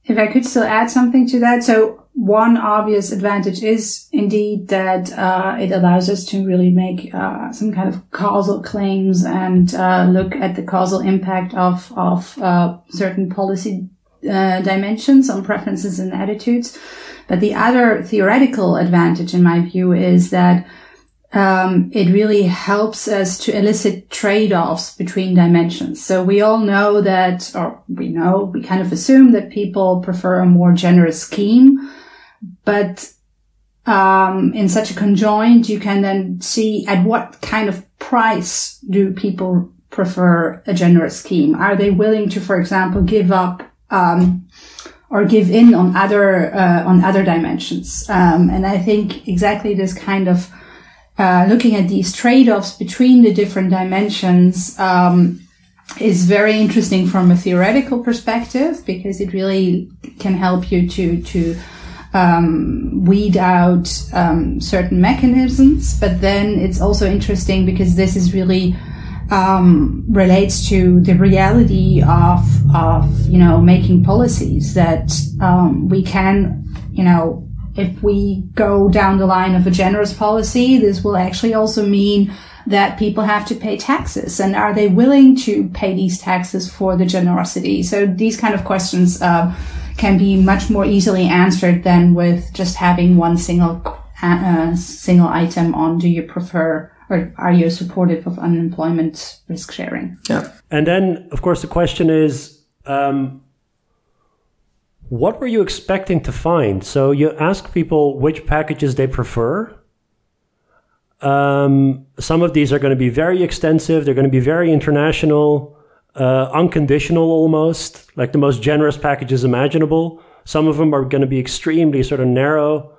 Speaker 1: If I could still add something to that. So one obvious advantage is indeed that uh, it allows us to really make uh, some kind of causal claims and uh, look at the causal impact of of uh, certain policy uh, dimensions on preferences and attitudes. But the other theoretical advantage, in my view, is that um, it really helps us to elicit trade-offs between dimensions. So we all know that, or we know, we kind of assume that people prefer a more generous scheme but um, in such a conjoint, you can then see at what kind of price do people prefer a generous scheme? Are they willing to, for example, give up um, or give in on other uh, on other dimensions? Um, and I think exactly this kind of uh, looking at these trade-offs between the different dimensions um, is very interesting from a theoretical perspective because it really can help you to to um, weed out um, certain mechanisms. But then it's also interesting because this is really um, relates to the reality of of you know making policies that um, we can you know if we go down the line of a generous policy, this will actually also mean that people have to pay taxes and are they willing to pay these taxes for the generosity? So these kind of questions, uh, can be much more easily answered than with just having one single uh, single item on do you prefer or are you supportive of unemployment risk sharing?
Speaker 2: Yeah.
Speaker 3: And then, of course, the question is, um, what were you expecting to find? So you ask people which packages they prefer. Um, some of these are going to be very extensive. They're going to be very international uh, unconditional almost, like the most generous packages imaginable. Some of them are going to be extremely sort of narrow.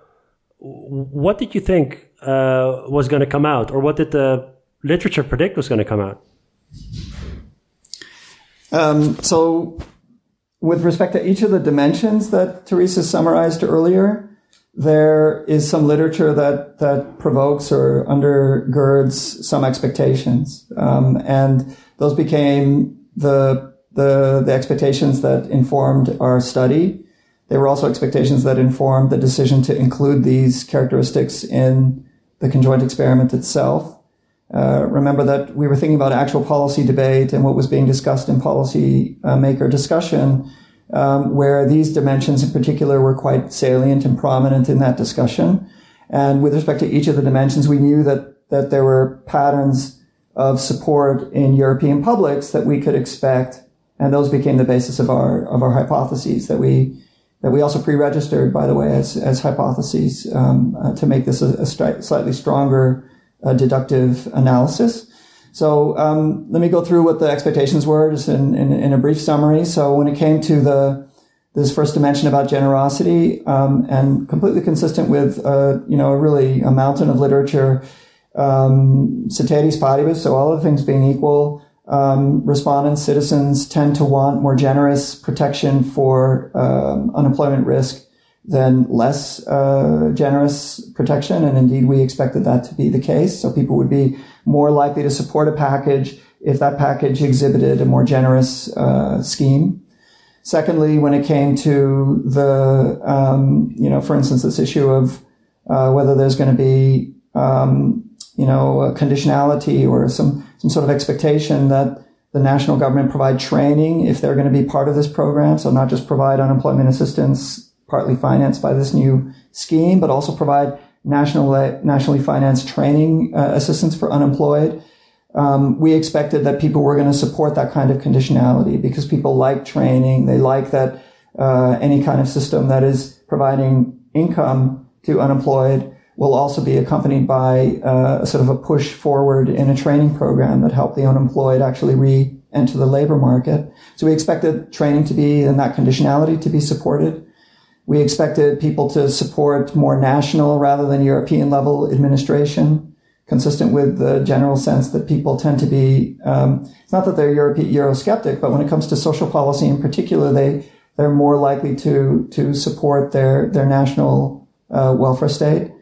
Speaker 3: What did you think uh, was going to come out, or what did the literature predict was going to come out?
Speaker 2: Um, so, with respect to each of the dimensions that Teresa summarized earlier, there is some literature that that provokes or undergirds some expectations, um, and those became the, the, the expectations that informed our study. They were also expectations that informed the decision to include these characteristics in the conjoint experiment itself. Uh, remember that we were thinking about actual policy debate and what was being discussed in policy uh, maker discussion, um, where these dimensions in particular were quite salient and prominent in that discussion. And with respect to each of the dimensions, we knew that that there were patterns of support in European publics that we could expect. And those became the basis of our, of our hypotheses that we, that we also pre-registered, by the way, as, as hypotheses, um, uh, to make this a, a stri- slightly stronger uh, deductive analysis. So um, let me go through what the expectations were just in, in, in, a brief summary. So when it came to the this first dimension about generosity, um, and completely consistent with uh, you know really a mountain of literature um, ceteris paribus, so all other things being equal, um, respondents, citizens tend to want more generous protection for um, unemployment risk than less uh, generous protection. And indeed, we expected that to be the case. So people would be more likely to support a package if that package exhibited a more generous uh, scheme. Secondly, when it came to the, um, you know, for instance, this issue of uh, whether there's going to be um, you know, a conditionality or some, some sort of expectation that the national government provide training if they're going to be part of this program. So not just provide unemployment assistance partly financed by this new scheme, but also provide national, nationally financed training uh, assistance for unemployed. Um, we expected that people were going to support that kind of conditionality because people like training. They like that uh, any kind of system that is providing income to unemployed will also be accompanied by uh, sort of a push forward in a training program that help the unemployed actually re-enter the labor market. So we expected training to be and that conditionality to be supported. We expected people to support more national rather than European level administration consistent with the general sense that people tend to be, um, it's not that they're Euro- Eurosceptic, but when it comes to social policy in particular, they, they're more likely to, to support their, their national uh, welfare state.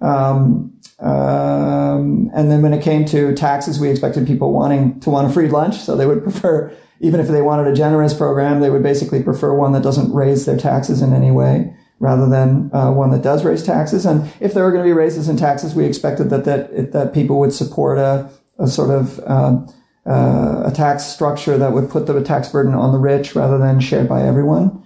Speaker 2: Um, um, and then when it came to taxes, we expected people wanting to want a free lunch. So they would (laughs) prefer, even if they wanted a generous program, they would basically prefer one that doesn't raise their taxes in any way rather than uh, one that does raise taxes. And if there were going to be raises in taxes, we expected that that that people would support a, a sort of um, uh, a tax structure that would put the tax burden on the rich rather than shared by everyone.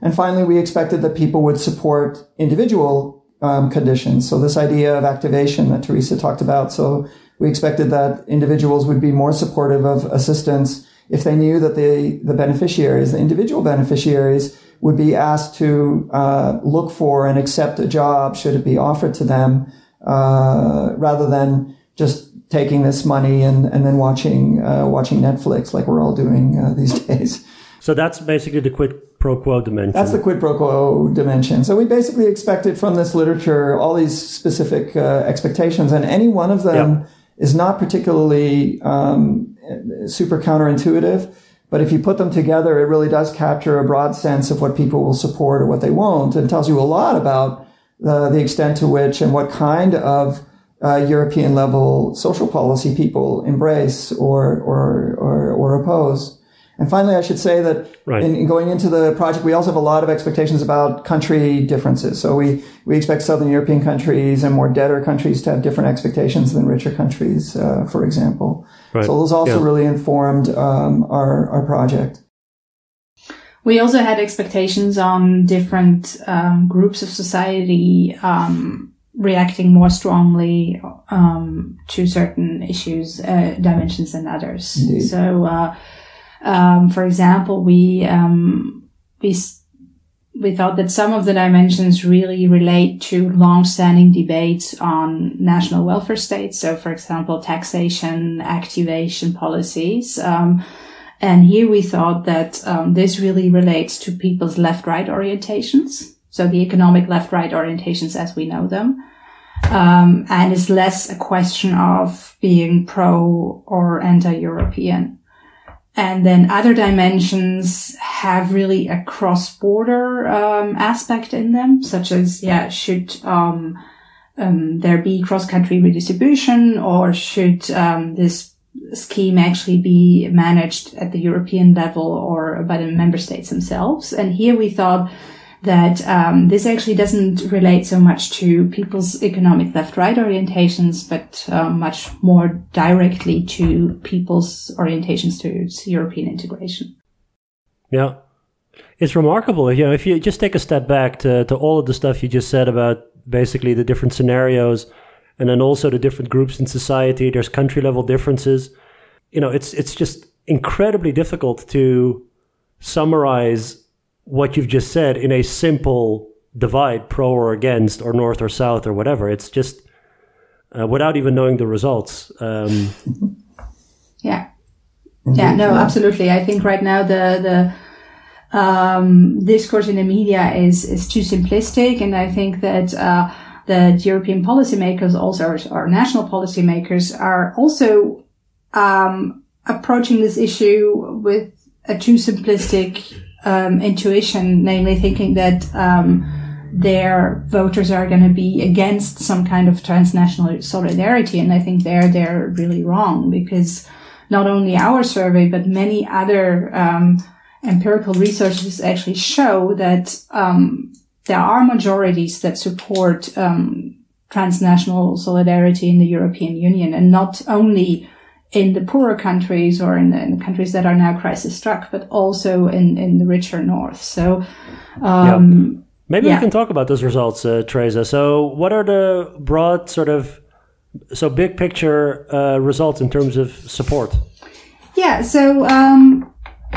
Speaker 2: And finally, we expected that people would support individual um, conditions. So this idea of activation that Teresa talked about. So we expected that individuals would be more supportive of assistance if they knew that the, the beneficiaries, the individual beneficiaries, would be asked to uh, look for and accept a job should it be offered to them, uh, rather than just taking this money and, and then watching uh, watching Netflix like we're all doing uh, (laughs) these days.
Speaker 3: So that's basically the quid pro quo dimension.
Speaker 2: That's the quid pro quo dimension. So we basically expected from this literature all these specific uh, expectations, and any one of them yep. Is not particularly um, super counterintuitive but if you put them together, it really does capture a broad sense of what people will support or what they won't and tells you a lot about the extent to which and what kind of uh, European level social policy people embrace or, or, or, or oppose. And finally, I should say that right. in, in, going into the project, we also have a lot of expectations about country differences. So we, we expect Southern European countries and more debtor countries to have different expectations than richer countries, uh, for example. Right. So those also yeah. really informed um, our, our project.
Speaker 1: We also had expectations on different um, groups of society um, reacting more strongly um, to certain issues, uh, dimensions than others. Indeed. So, uh, um, for example, we um, we we thought that some of the dimensions really relate to long-standing debates on national welfare states. So, for example, taxation, activation policies. Um, and here we thought that um, this really relates to people's left-right orientations. So the economic left-right orientations as we know them. Um, and is less a question of being pro or anti-European. And then other dimensions have really a cross-border um, aspect in them, such as, yeah, should um, um, there be cross-country redistribution or should um, this scheme actually be managed at the European level or by the member states themselves? And here we thought that um, this actually doesn't relate so much to people's economic left-right orientations, but um, much more directly to people's orientations towards European integration.
Speaker 3: Yeah, it's remarkable. You know, if you just take a step back to to all of the stuff you just said about basically the different scenarios, and then also the different groups in society. There's country level differences. You know, it's it's just incredibly difficult to summarize what you've just said in a simple divide, pro or against, or north or south, or whatever. It's just uh, without even knowing the results. Um,
Speaker 1: yeah, yeah, no, absolutely. I think right now the the um, discourse in the media is is too simplistic, and I think that. Uh, that European policymakers, also our, our national policymakers, are also um, approaching this issue with a too simplistic um, intuition, namely thinking that um, their voters are going to be against some kind of transnational solidarity, and I think they're they're really wrong because not only our survey but many other um, empirical researches actually show that um, there are majorities that support um, transnational solidarity in the European Union, and not only in the poorer countries or in the, in the, countries that are now crisis struck, but also in, in the richer north. So, um,
Speaker 3: yeah. maybe yeah. we can talk about those results, uh, Teresa. So, what are the broad sort of so big picture uh, results in terms of support?
Speaker 1: Yeah. So. Um,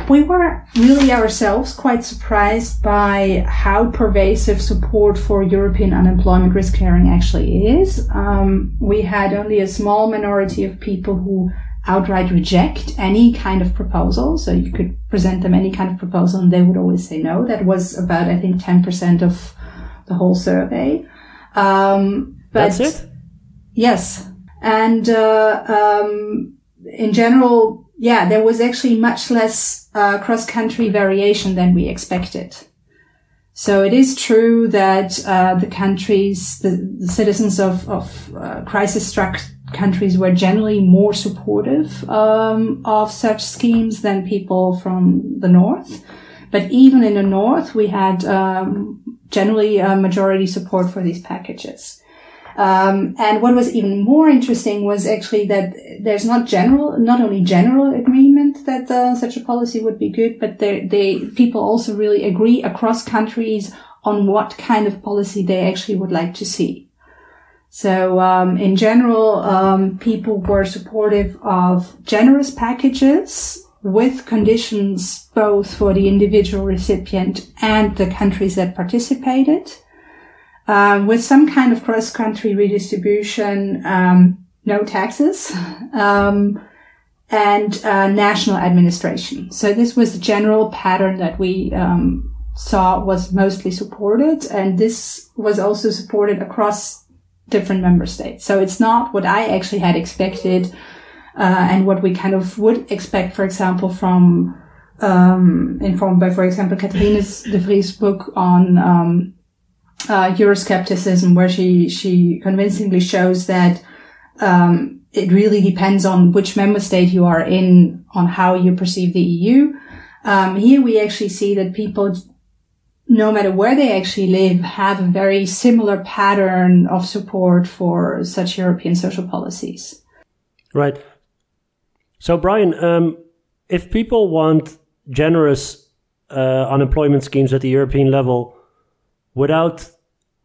Speaker 1: we were really ourselves quite surprised by how pervasive support for European unemployment risk sharing actually is. Um, we had only a small minority of people who outright reject any kind of proposal. So you could present them any kind of proposal and they would always say no. That was about, I think, 10% of the whole survey.
Speaker 3: Um, but That's it?
Speaker 1: Yes. And uh, um, in general, yeah, there was actually much less uh, cross-country variation than we expected. So it is true that uh, the countries, the, the, citizens of, of uh, crisis-struck countries were generally more supportive um, of such schemes than people from the north. But even in the north, we had um, generally a majority support for these packages. Um, and what was even more interesting was actually that there's not general, not only general agreement that uh, such a policy would be good, but they, they people also really agree across countries on what kind of policy they actually would like to see. So um, in general, um, people were supportive of generous packages with conditions both for the individual recipient and the countries that participated um, with some kind of cross-country redistribution, um, no taxes, (laughs) um, and uh, national administration. So this was the general pattern that we um, saw was mostly supported, and this was also supported across different member states. So it's not what I actually had expected, uh, and what we kind of would expect, for example, from um, informed by, for example, Catherine de Vries' book on um, uh, Euroscepticism, where she she convincingly shows that um, it really depends on which member state you are in on how you perceive the EU. Um, here we actually see that people, no matter where they actually live, have a very similar pattern of support for such European social policies.
Speaker 3: Right. So, Brian, um, if people want generous uh, unemployment schemes at the European level without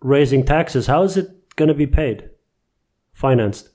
Speaker 3: raising taxes, how is it going to be paid, financed?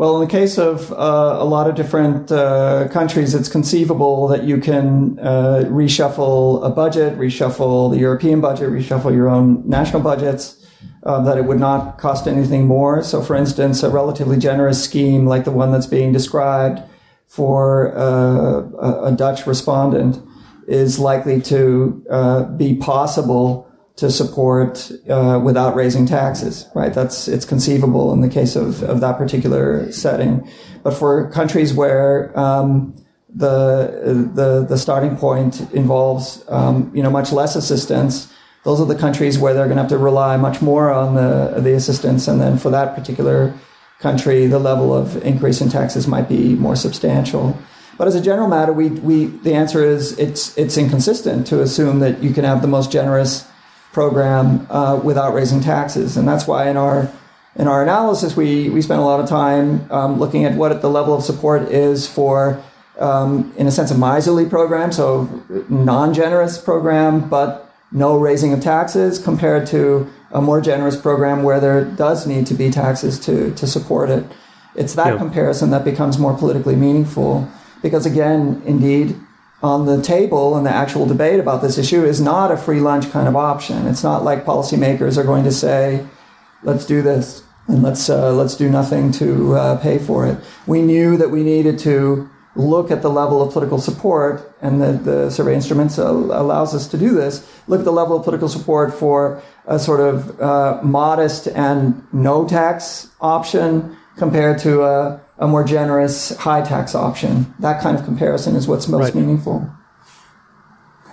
Speaker 2: Well, in the case of uh, a lot of different uh, countries, it's conceivable that you can uh, reshuffle a budget, reshuffle the European budget, reshuffle your own national budgets, uh, that it would not cost anything more. So, for instance, a relatively generous scheme like the one that's being described for uh, a, a, Dutch respondent is likely to uh, be possible to support uh, without raising taxes, right? That's it's conceivable in the case of, of that particular setting. But for countries where um, the the the starting point involves um, you know much less assistance, those are the countries where they're going to have to rely much more on the the assistance, and then for that particular country, the level of increase in taxes might be more substantial. But as a general matter, we, we the answer is it's it's inconsistent to assume that you can have the most generous program uh, without raising taxes. And that's why in our in our analysis, we, we spent a lot of time um, looking at what the level of support is for, um, in a sense, a miserly program, so non-generous program, but no raising of taxes, compared to a more generous program where there does need to be taxes to, to support it. It's that comparison that becomes more politically meaningful, because again, indeed, on the table in the actual debate about this issue is not a free lunch kind of option. It's not like policymakers are going to say, let's do this and let's, uh, let's do nothing to uh, pay for it. We knew that we needed to look at the level of political support, and the, the survey instruments allows us to do this. Look at the level of political support for a sort of uh, modest and no tax option compared to a a more generous high tax option. That kind of comparison is what's most right. meaningful.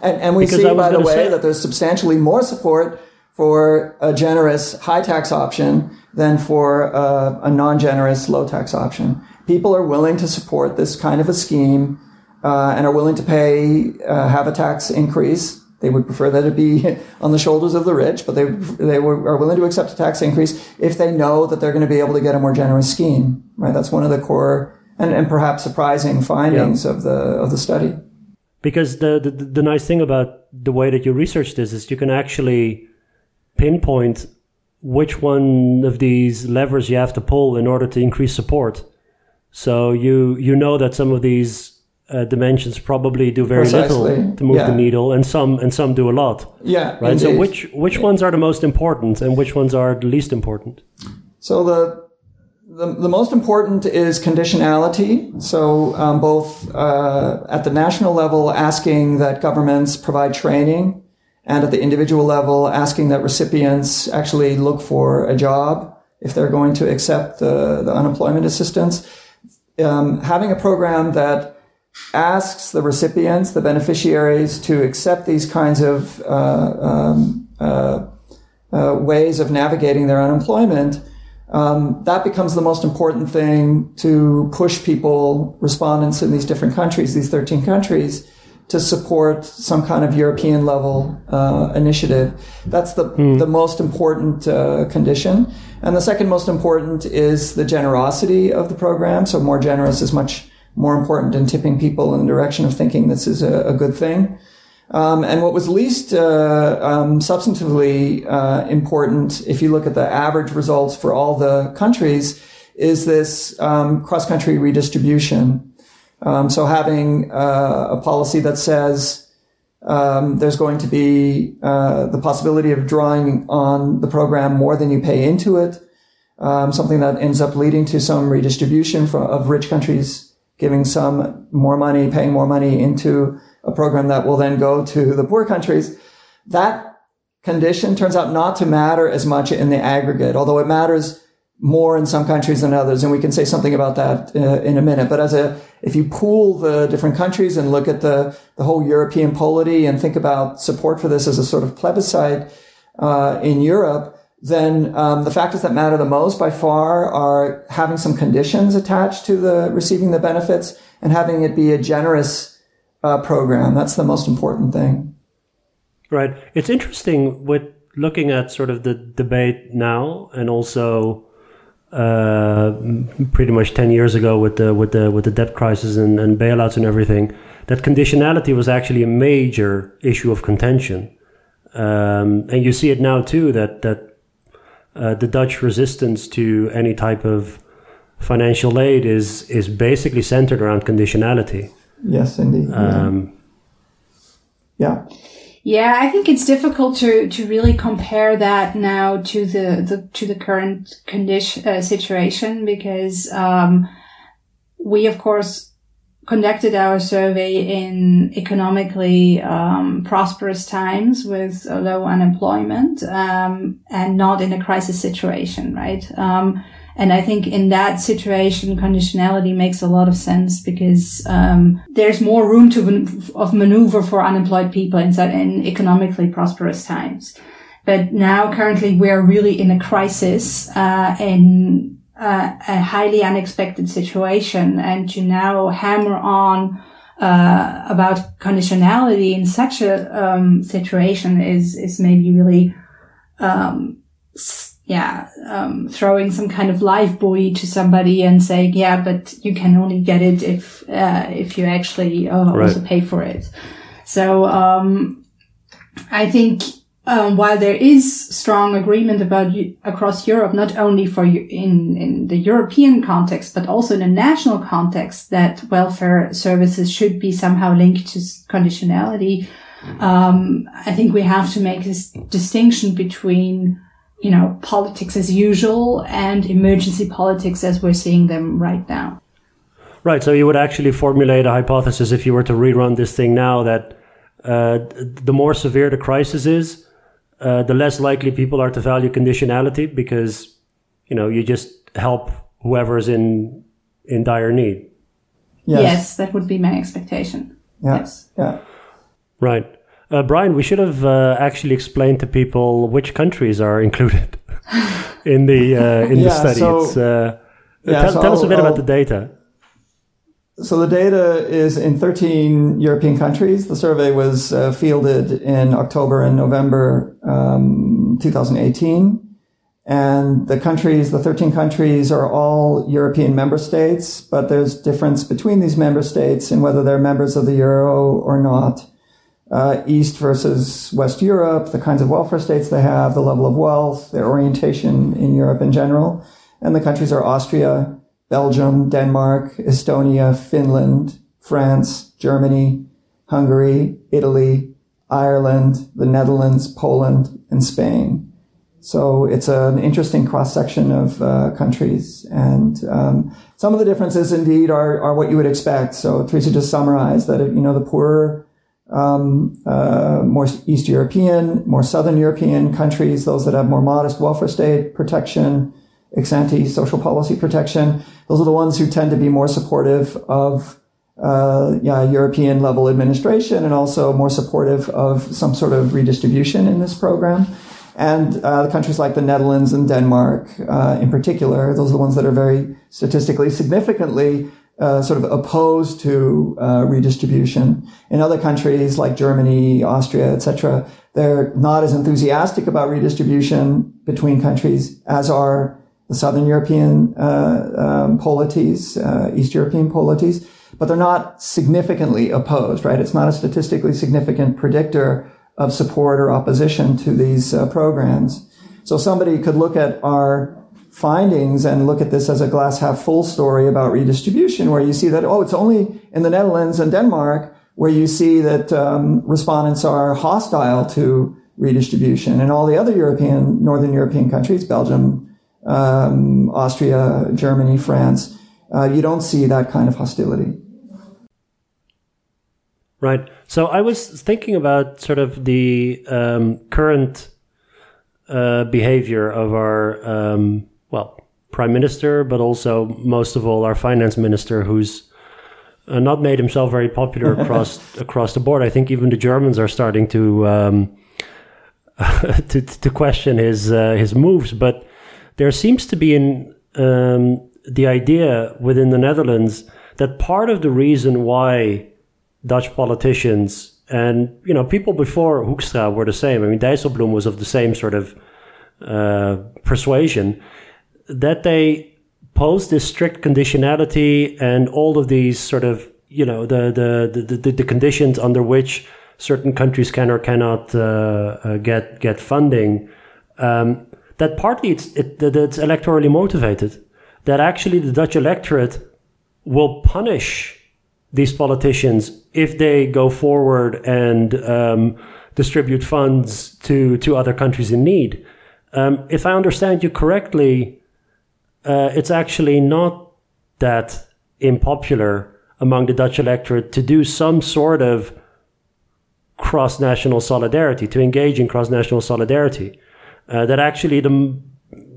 Speaker 2: And, and we because see, by the way, say- that there's substantially more support for a generous high tax option than for a, a non generous low tax option. People are willing to support this kind of a scheme uh, and are willing to pay, uh, have a tax increase they would prefer that it be (laughs) on the shoulders of the rich, but they they were, are willing to accept a tax increase if they know that they're going to be able to get a more generous scheme. Right? That's one of the core and, and perhaps surprising findings yeah. of the of the study.
Speaker 3: Because the, the the nice thing about the way that you research this is you can actually pinpoint which one of these levers you have to pull in order to increase support. So you you know that some of these uh, dimensions probably do very Precisely. little to move yeah. the needle, and some and some do a lot.
Speaker 2: Yeah,
Speaker 3: right. Indeed. So which which ones are the most important, and which ones are the least important?
Speaker 2: So the the, the most important is conditionality. So um, both uh, at the national level, asking that governments provide training, and at the individual level, asking that recipients actually look for a job if they're going to accept the, the unemployment assistance. Um, having a program that asks the recipients, the beneficiaries, to accept these kinds of uh, um, uh, uh, ways of navigating their unemployment, um, that becomes the most important thing to push people, respondents in these different countries, these 13 countries, to support some kind of European level uh, initiative. That's the, mm. the most important uh, condition. And the second most important is the generosity of the program. So more generous is much more important than tipping people in the direction of thinking this is a, a good thing. Um, and what was least uh, um, substantively uh, important, if you look at the average results for all the countries, is this um, cross-country redistribution. Um, so having uh, a policy that says um, there's going to be uh, the possibility of drawing on the program more than you pay into it, um, something that ends up leading to some redistribution for, of rich countries giving some more money, paying more money into a program that will then go to the poor countries. That condition turns out not to matter as much in the aggregate, although it matters more in some countries than others. And we can say something about that uh, in a minute. But as a, if you pool the different countries and look at the, the whole European polity and think about support for this as a sort of plebiscite, uh, in Europe, then um, the factors that matter the most by far are having some conditions attached to the receiving the benefits and having it be a generous uh, program. That's the most important thing.
Speaker 3: Right. It's interesting with looking at sort of the debate now and also uh, pretty much 10 years ago with the with the with the debt crisis and, and bailouts and everything that conditionality was actually a major issue of contention um, and you see it now too that that uh, the Dutch resistance to any type of financial aid is is basically centered around conditionality.
Speaker 2: Yes, indeed. Um, yeah.
Speaker 1: Yeah, I think it's difficult to, to really compare that now to the, the to the current condition uh, situation because um, we of course conducted our survey in economically um, prosperous times with low unemployment um, and not in a crisis situation, right? Um, and I think in that situation, conditionality makes a lot of sense because um, there's more room to of maneuver for unemployed people in, in economically prosperous times. But now, currently, we're really in a crisis, uh, and uh, a highly unexpected situation and to now hammer on uh, about conditionality in such a um, situation is is maybe really um, yeah um, throwing some kind of life buoy to somebody and saying yeah but you can only get it if uh, if you actually uh, right. also pay for it so um, I think um, while there is strong agreement about across Europe, not only for in, in the European context, but also in a national context, that welfare services should be somehow linked to conditionality. Um, I think we have to make this distinction between, you know, politics as usual and emergency politics as we're seeing them right now.
Speaker 3: Right. So you would actually formulate a hypothesis if you were to rerun this thing now that uh, the more severe the crisis is, uh, the less likely people are to value conditionality because you know you just help whoever's in in dire need.
Speaker 1: Yes, yes that would be my expectation.
Speaker 2: Yeah.
Speaker 1: Yes.
Speaker 2: Yeah.
Speaker 3: Right. Uh, Brian, we should have uh, actually explained to people which countries are included (laughs) in the uh, in yeah, the study. So, uh, yeah, tell, so tell us a bit I'll, about the data.
Speaker 2: So the data is in 13 European countries. The survey was uh, fielded in October and November um, 2018. And the countries, the 13 countries are all European member states, but there's difference between these member states and whether they're members of the Euro or not. Uh, East versus West Europe, the kinds of welfare states they have, the level of wealth, their orientation in Europe in general. And the countries are Austria, Belgium, Denmark, Estonia, Finland, France, Germany, Hungary, Italy, Ireland, the Netherlands, Poland, and Spain. So it's an interesting cross section of uh, countries, and um, some of the differences indeed are, are what you would expect. So Teresa just summarized that you know the poorer, um, uh, more East European, more Southern European countries, those that have more modest welfare state protection, ex ante social policy protection. Those are the ones who tend to be more supportive of uh, yeah, European level administration and also more supportive of some sort of redistribution in this program. And uh, countries like the Netherlands and Denmark, uh, in particular, those are the ones that are very statistically significantly uh, sort of opposed to uh, redistribution. In other countries like Germany, Austria, etc., they're not as enthusiastic about redistribution between countries as are the Southern European uh, um, polities, uh, East European polities, but they're not significantly opposed, right? It's not a statistically significant predictor of support or opposition to these uh, programs. So somebody could look at our findings and look at this as a glass half full story about redistribution, where you see that, oh, it's only in the Netherlands and Denmark where you see that um, respondents are hostile to redistribution. And all the other European, Northern European countries, Belgium, um, Austria, Germany, France, uh, you don't see that kind of hostility.
Speaker 3: Right. So I was thinking about sort of the um, current uh, behavior of our um, well, prime minister, but also most of all our finance minister, who's uh, not made himself very popular (laughs) across across the board. I think even the Germans are starting to um, (laughs) to, to question his uh, his moves. But there seems to be in um, the idea within the Netherlands that part of the reason why Dutch politicians and you know people before Hoekstra were the same. I mean, Dijsselbloem was of the same sort of uh, persuasion that they pose this strict conditionality and all of these sort of you know the the the, the, the conditions under which certain countries can or cannot uh, uh, get get funding. Um, that partly it's it, that it's electorally motivated. That actually the Dutch electorate will punish these politicians if they go forward and um, distribute funds to to other countries in need. Um, if I understand you correctly, uh, it's actually not that unpopular among the Dutch electorate to do some sort of cross national solidarity, to engage in cross national solidarity. Uh, that actually the,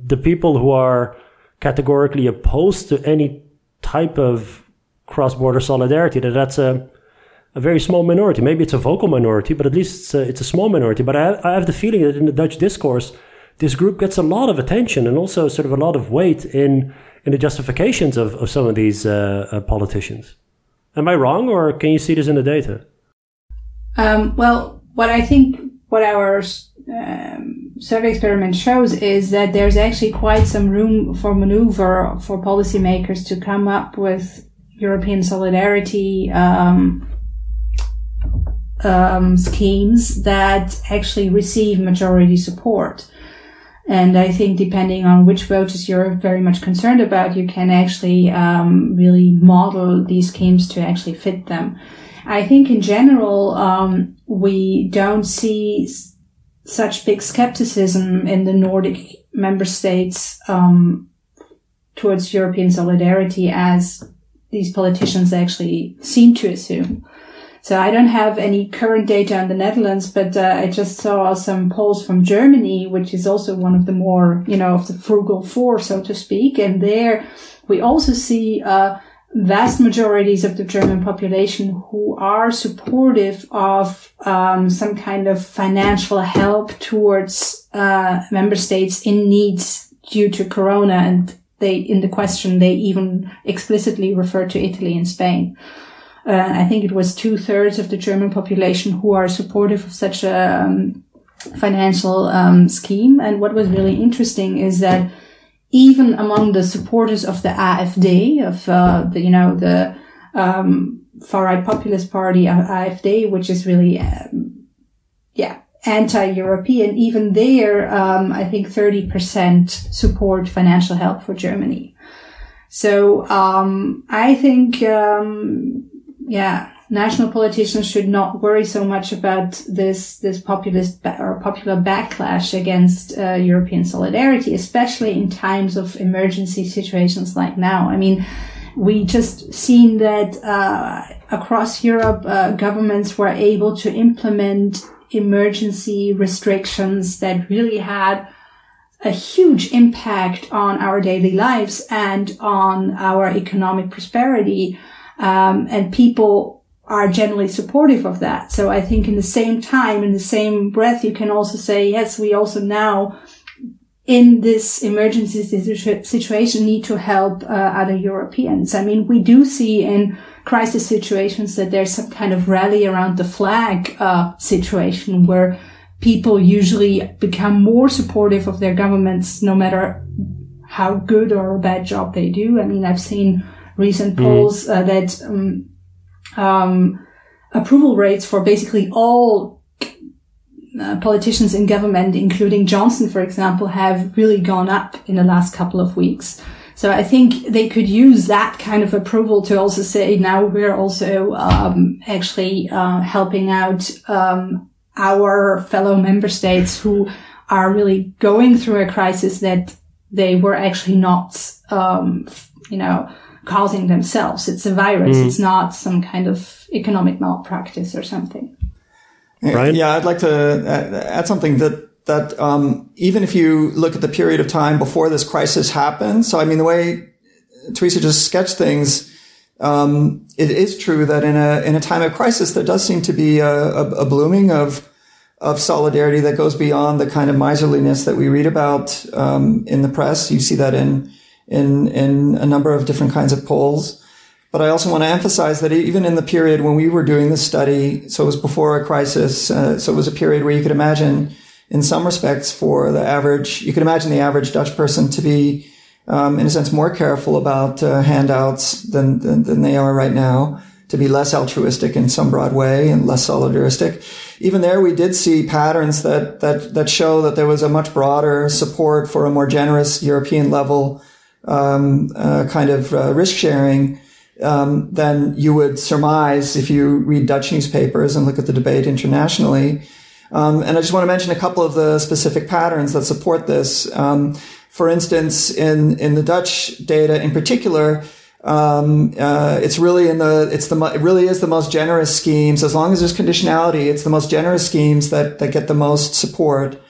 Speaker 3: the people who are categorically opposed to any type of cross border solidarity, that that's a, a very small minority. Maybe it's a vocal minority, but at least it's a, it's a small minority. But I, I have the feeling that in the Dutch discourse, this group gets a lot of attention and also sort of a lot of weight in in the justifications of, of some of these uh, uh, politicians. Am I wrong, or can you see this in the data?
Speaker 1: Um, well, what I think what our um, survey experiment shows is that there's actually quite some room for maneuver for policymakers to come up with European solidarity um, um schemes that actually receive majority support. And I think depending on which voters you're very much concerned about, you can actually um, really model these schemes to actually fit them. I think in general, um, we don't see such big skepticism in the Nordic member states um, towards European solidarity as these politicians actually seem to assume. So I don't have any current data on the Netherlands, but uh, I just saw some polls from Germany, which is also one of the more, you know, of the frugal four, so to speak. And there we also see uh, vast majorities of the German population who are supportive of um, some kind of financial help towards uh, member states in needs due to Corona. And they, in the question, they even explicitly refer to Italy and Spain. Uh, I think it was two thirds of the German population who are supportive of such a um, financial um, scheme. And what was really interesting is that even among the supporters of the AfD, of uh, the you know the um, far right populist party uh, AfD, which is really um, yeah anti-European, even there, um, I think 30% support financial help for Germany. So um, I think um, yeah, national politicians should not worry so much about this this populist ba- or popular backlash against uh, European solidarity, especially in times of emergency situations like now. I mean, we just seen that uh, across Europe, uh, governments were able to implement emergency restrictions that really had a huge impact on our daily lives and on our economic prosperity. Um, and people are generally supportive of that. So I think in the same time, in the same breath, you can also say, yes, we also now in this emergency situation need to help uh, other Europeans. I mean, we do see in crisis situations that there's some kind of rally around the flag uh, situation where people usually become more supportive of their governments no matter how good or bad job they do. I mean, I've seen recent mm. polls uh, that um, um, approval rates for basically all uh, politicians in government, including Johnson, for example, have really gone up in the last couple of weeks. So I think they could use that kind of approval to also say now we're also um, actually uh, helping out um, our fellow member states who are really going through a crisis that they were actually not, um, you know, causing themselves. It's a virus. Mm. It's not some kind of economic malpractice or something.
Speaker 2: Right? Yeah, I'd like to add something that that um, even if you look at the period of time before this crisis happened, so I mean the way Theresa just sketched things, um, it is true that in a in a time of crisis there does seem to be a, a, a blooming of of solidarity that goes beyond the kind of miserliness that we read about um, in the press. You see that in in in a number of different kinds of polls. But I also want to emphasize that even in the period when we were doing this study, so it was before a crisis, uh, so it was a period where you could imagine, in some respects, for the average, you could imagine the average Dutch person to be, um, in a sense, more careful about uh, handouts than, than, than they are right now to be less altruistic in some broad way and less solidaristic. Even there, we did see patterns that, that, that show that there was a much broader support for a more generous European level, um, uh, kind of uh, risk sharing, um, than you would surmise if you read Dutch newspapers and look at the debate internationally. Um, and I just want to mention a couple of the specific patterns that support this. Um, for instance, in, in the Dutch data in particular, um, uh, it's really in the it's the it really is the most generous schemes. As long as there's conditionality, it's the most generous schemes that that get the most support.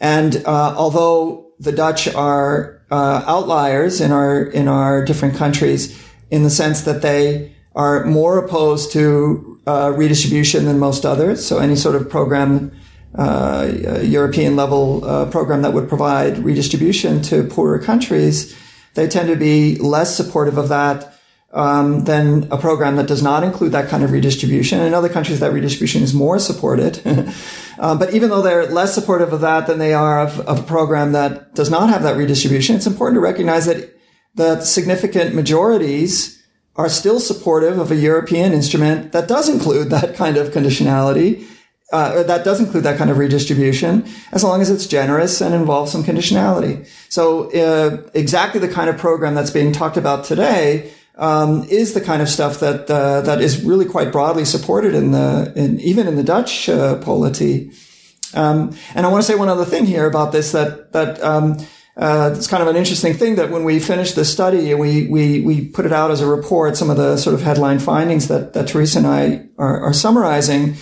Speaker 2: And uh, although the Dutch are uh, outliers in our in our different countries, in the sense that they are more opposed to uh, redistribution than most others. So any sort of program, uh, European level uh, program that would provide redistribution to poorer countries they tend to be less supportive of that um, than a program that does not include that kind of redistribution. In other countries, that redistribution is more supported. um, (laughs) but even though they're less supportive of that than they are of, of, a program that does not have that redistribution, it's important to recognize that the significant majorities are still supportive of a European instrument that does include that kind of conditionality uh, that does include that kind of redistribution, as long as it's generous and involves some conditionality. So, uh, exactly the kind of program that's being talked about today um, is the kind of stuff that uh, that is really quite broadly supported in the in, even in the Dutch uh, polity. Um, and I want to say one other thing here about this that that. Um, uh, it's kind of an interesting thing that when we finished the study and we, we, we put it out as a report, some of the sort of headline findings that, that Theresa and I are, are summarizing,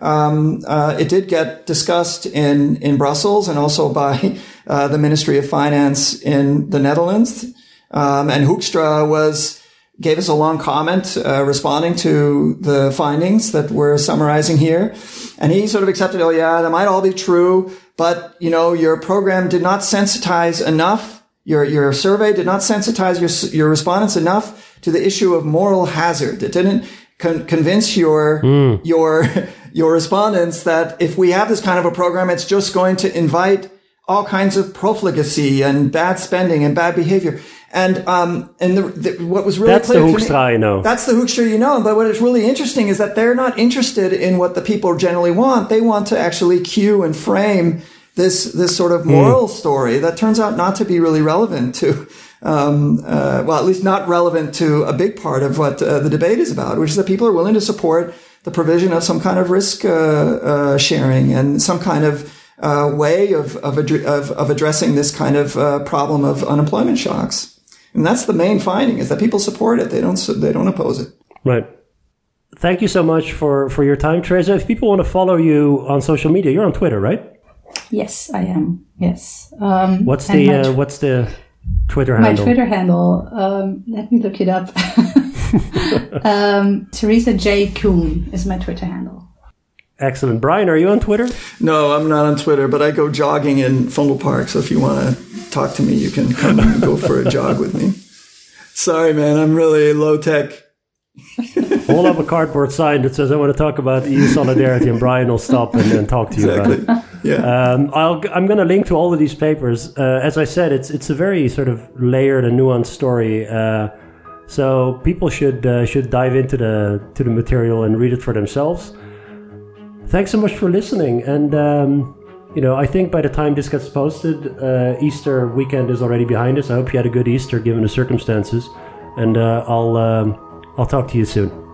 Speaker 2: um, uh, it did get discussed in in Brussels and also by uh, the Ministry of Finance in the Netherlands. Um, and Hoekstra was gave us a long comment uh, responding to the findings that we're summarizing here, and he sort of accepted, oh yeah, that might all be true, but you know your program did not sensitize enough. Your, your survey did not sensitize your, your respondents enough to the issue of moral hazard. It didn't con- convince your, mm. your, (laughs) your respondents that if we have this kind of a program, it's just going to invite all kinds of profligacy and bad spending and bad behavior. And um, and the, the, what was really
Speaker 3: that's
Speaker 2: clear
Speaker 3: the Hoekstra you know.
Speaker 2: That's the Hoekstra you know. But what is really interesting is that they're not interested in what the people generally want. They want to actually cue and frame this this sort of moral mm. story that turns out not to be really relevant to. Um, uh, well, at least not relevant to a big part of what uh, the debate is about, which is that people are willing to support the provision of some kind of risk uh, uh, sharing and some kind of uh, way of, of, of, of, addressing this kind of problem of unemployment shocks. And that's the main finding is that people support it. They don't, they don't oppose it.
Speaker 3: Right. Thank you so much for, for your time, Theresa. If people want to follow you on social media, you're on Twitter, right?
Speaker 1: Yes, I am. Yes. Um,
Speaker 3: What's the
Speaker 1: my,
Speaker 3: uh, what's the Twitter handle? my?
Speaker 1: Twitter handle? Um, let me look it up. (laughs) (laughs) um, Theresa J Kuhn is my Twitter handle.
Speaker 3: Excellent. Brian, are you on Twitter?
Speaker 2: No, I'm not on Twitter, but I go jogging in Vondelpark. So if you want to talk to me, you can come and go for a jog with me. Sorry, man, I'm really low tech.
Speaker 3: Hold (laughs) up a cardboard sign that says, I want to talk about EU solidarity, and Brian will stop and, and talk to you about it.
Speaker 2: Exactly. Yeah.
Speaker 3: Um, I'll, I'm going to link to all of these papers. Uh, as I said, it's it's a very sort of layered and nuanced story. Uh, so people should uh, should dive into the to the material and read it for themselves. Thanks so much for listening. And um, you know, I think by the time this gets posted, uh, Easter weekend is already behind us. I hope you had a good Easter given the circumstances. And uh, I'll um, I'll talk to you soon.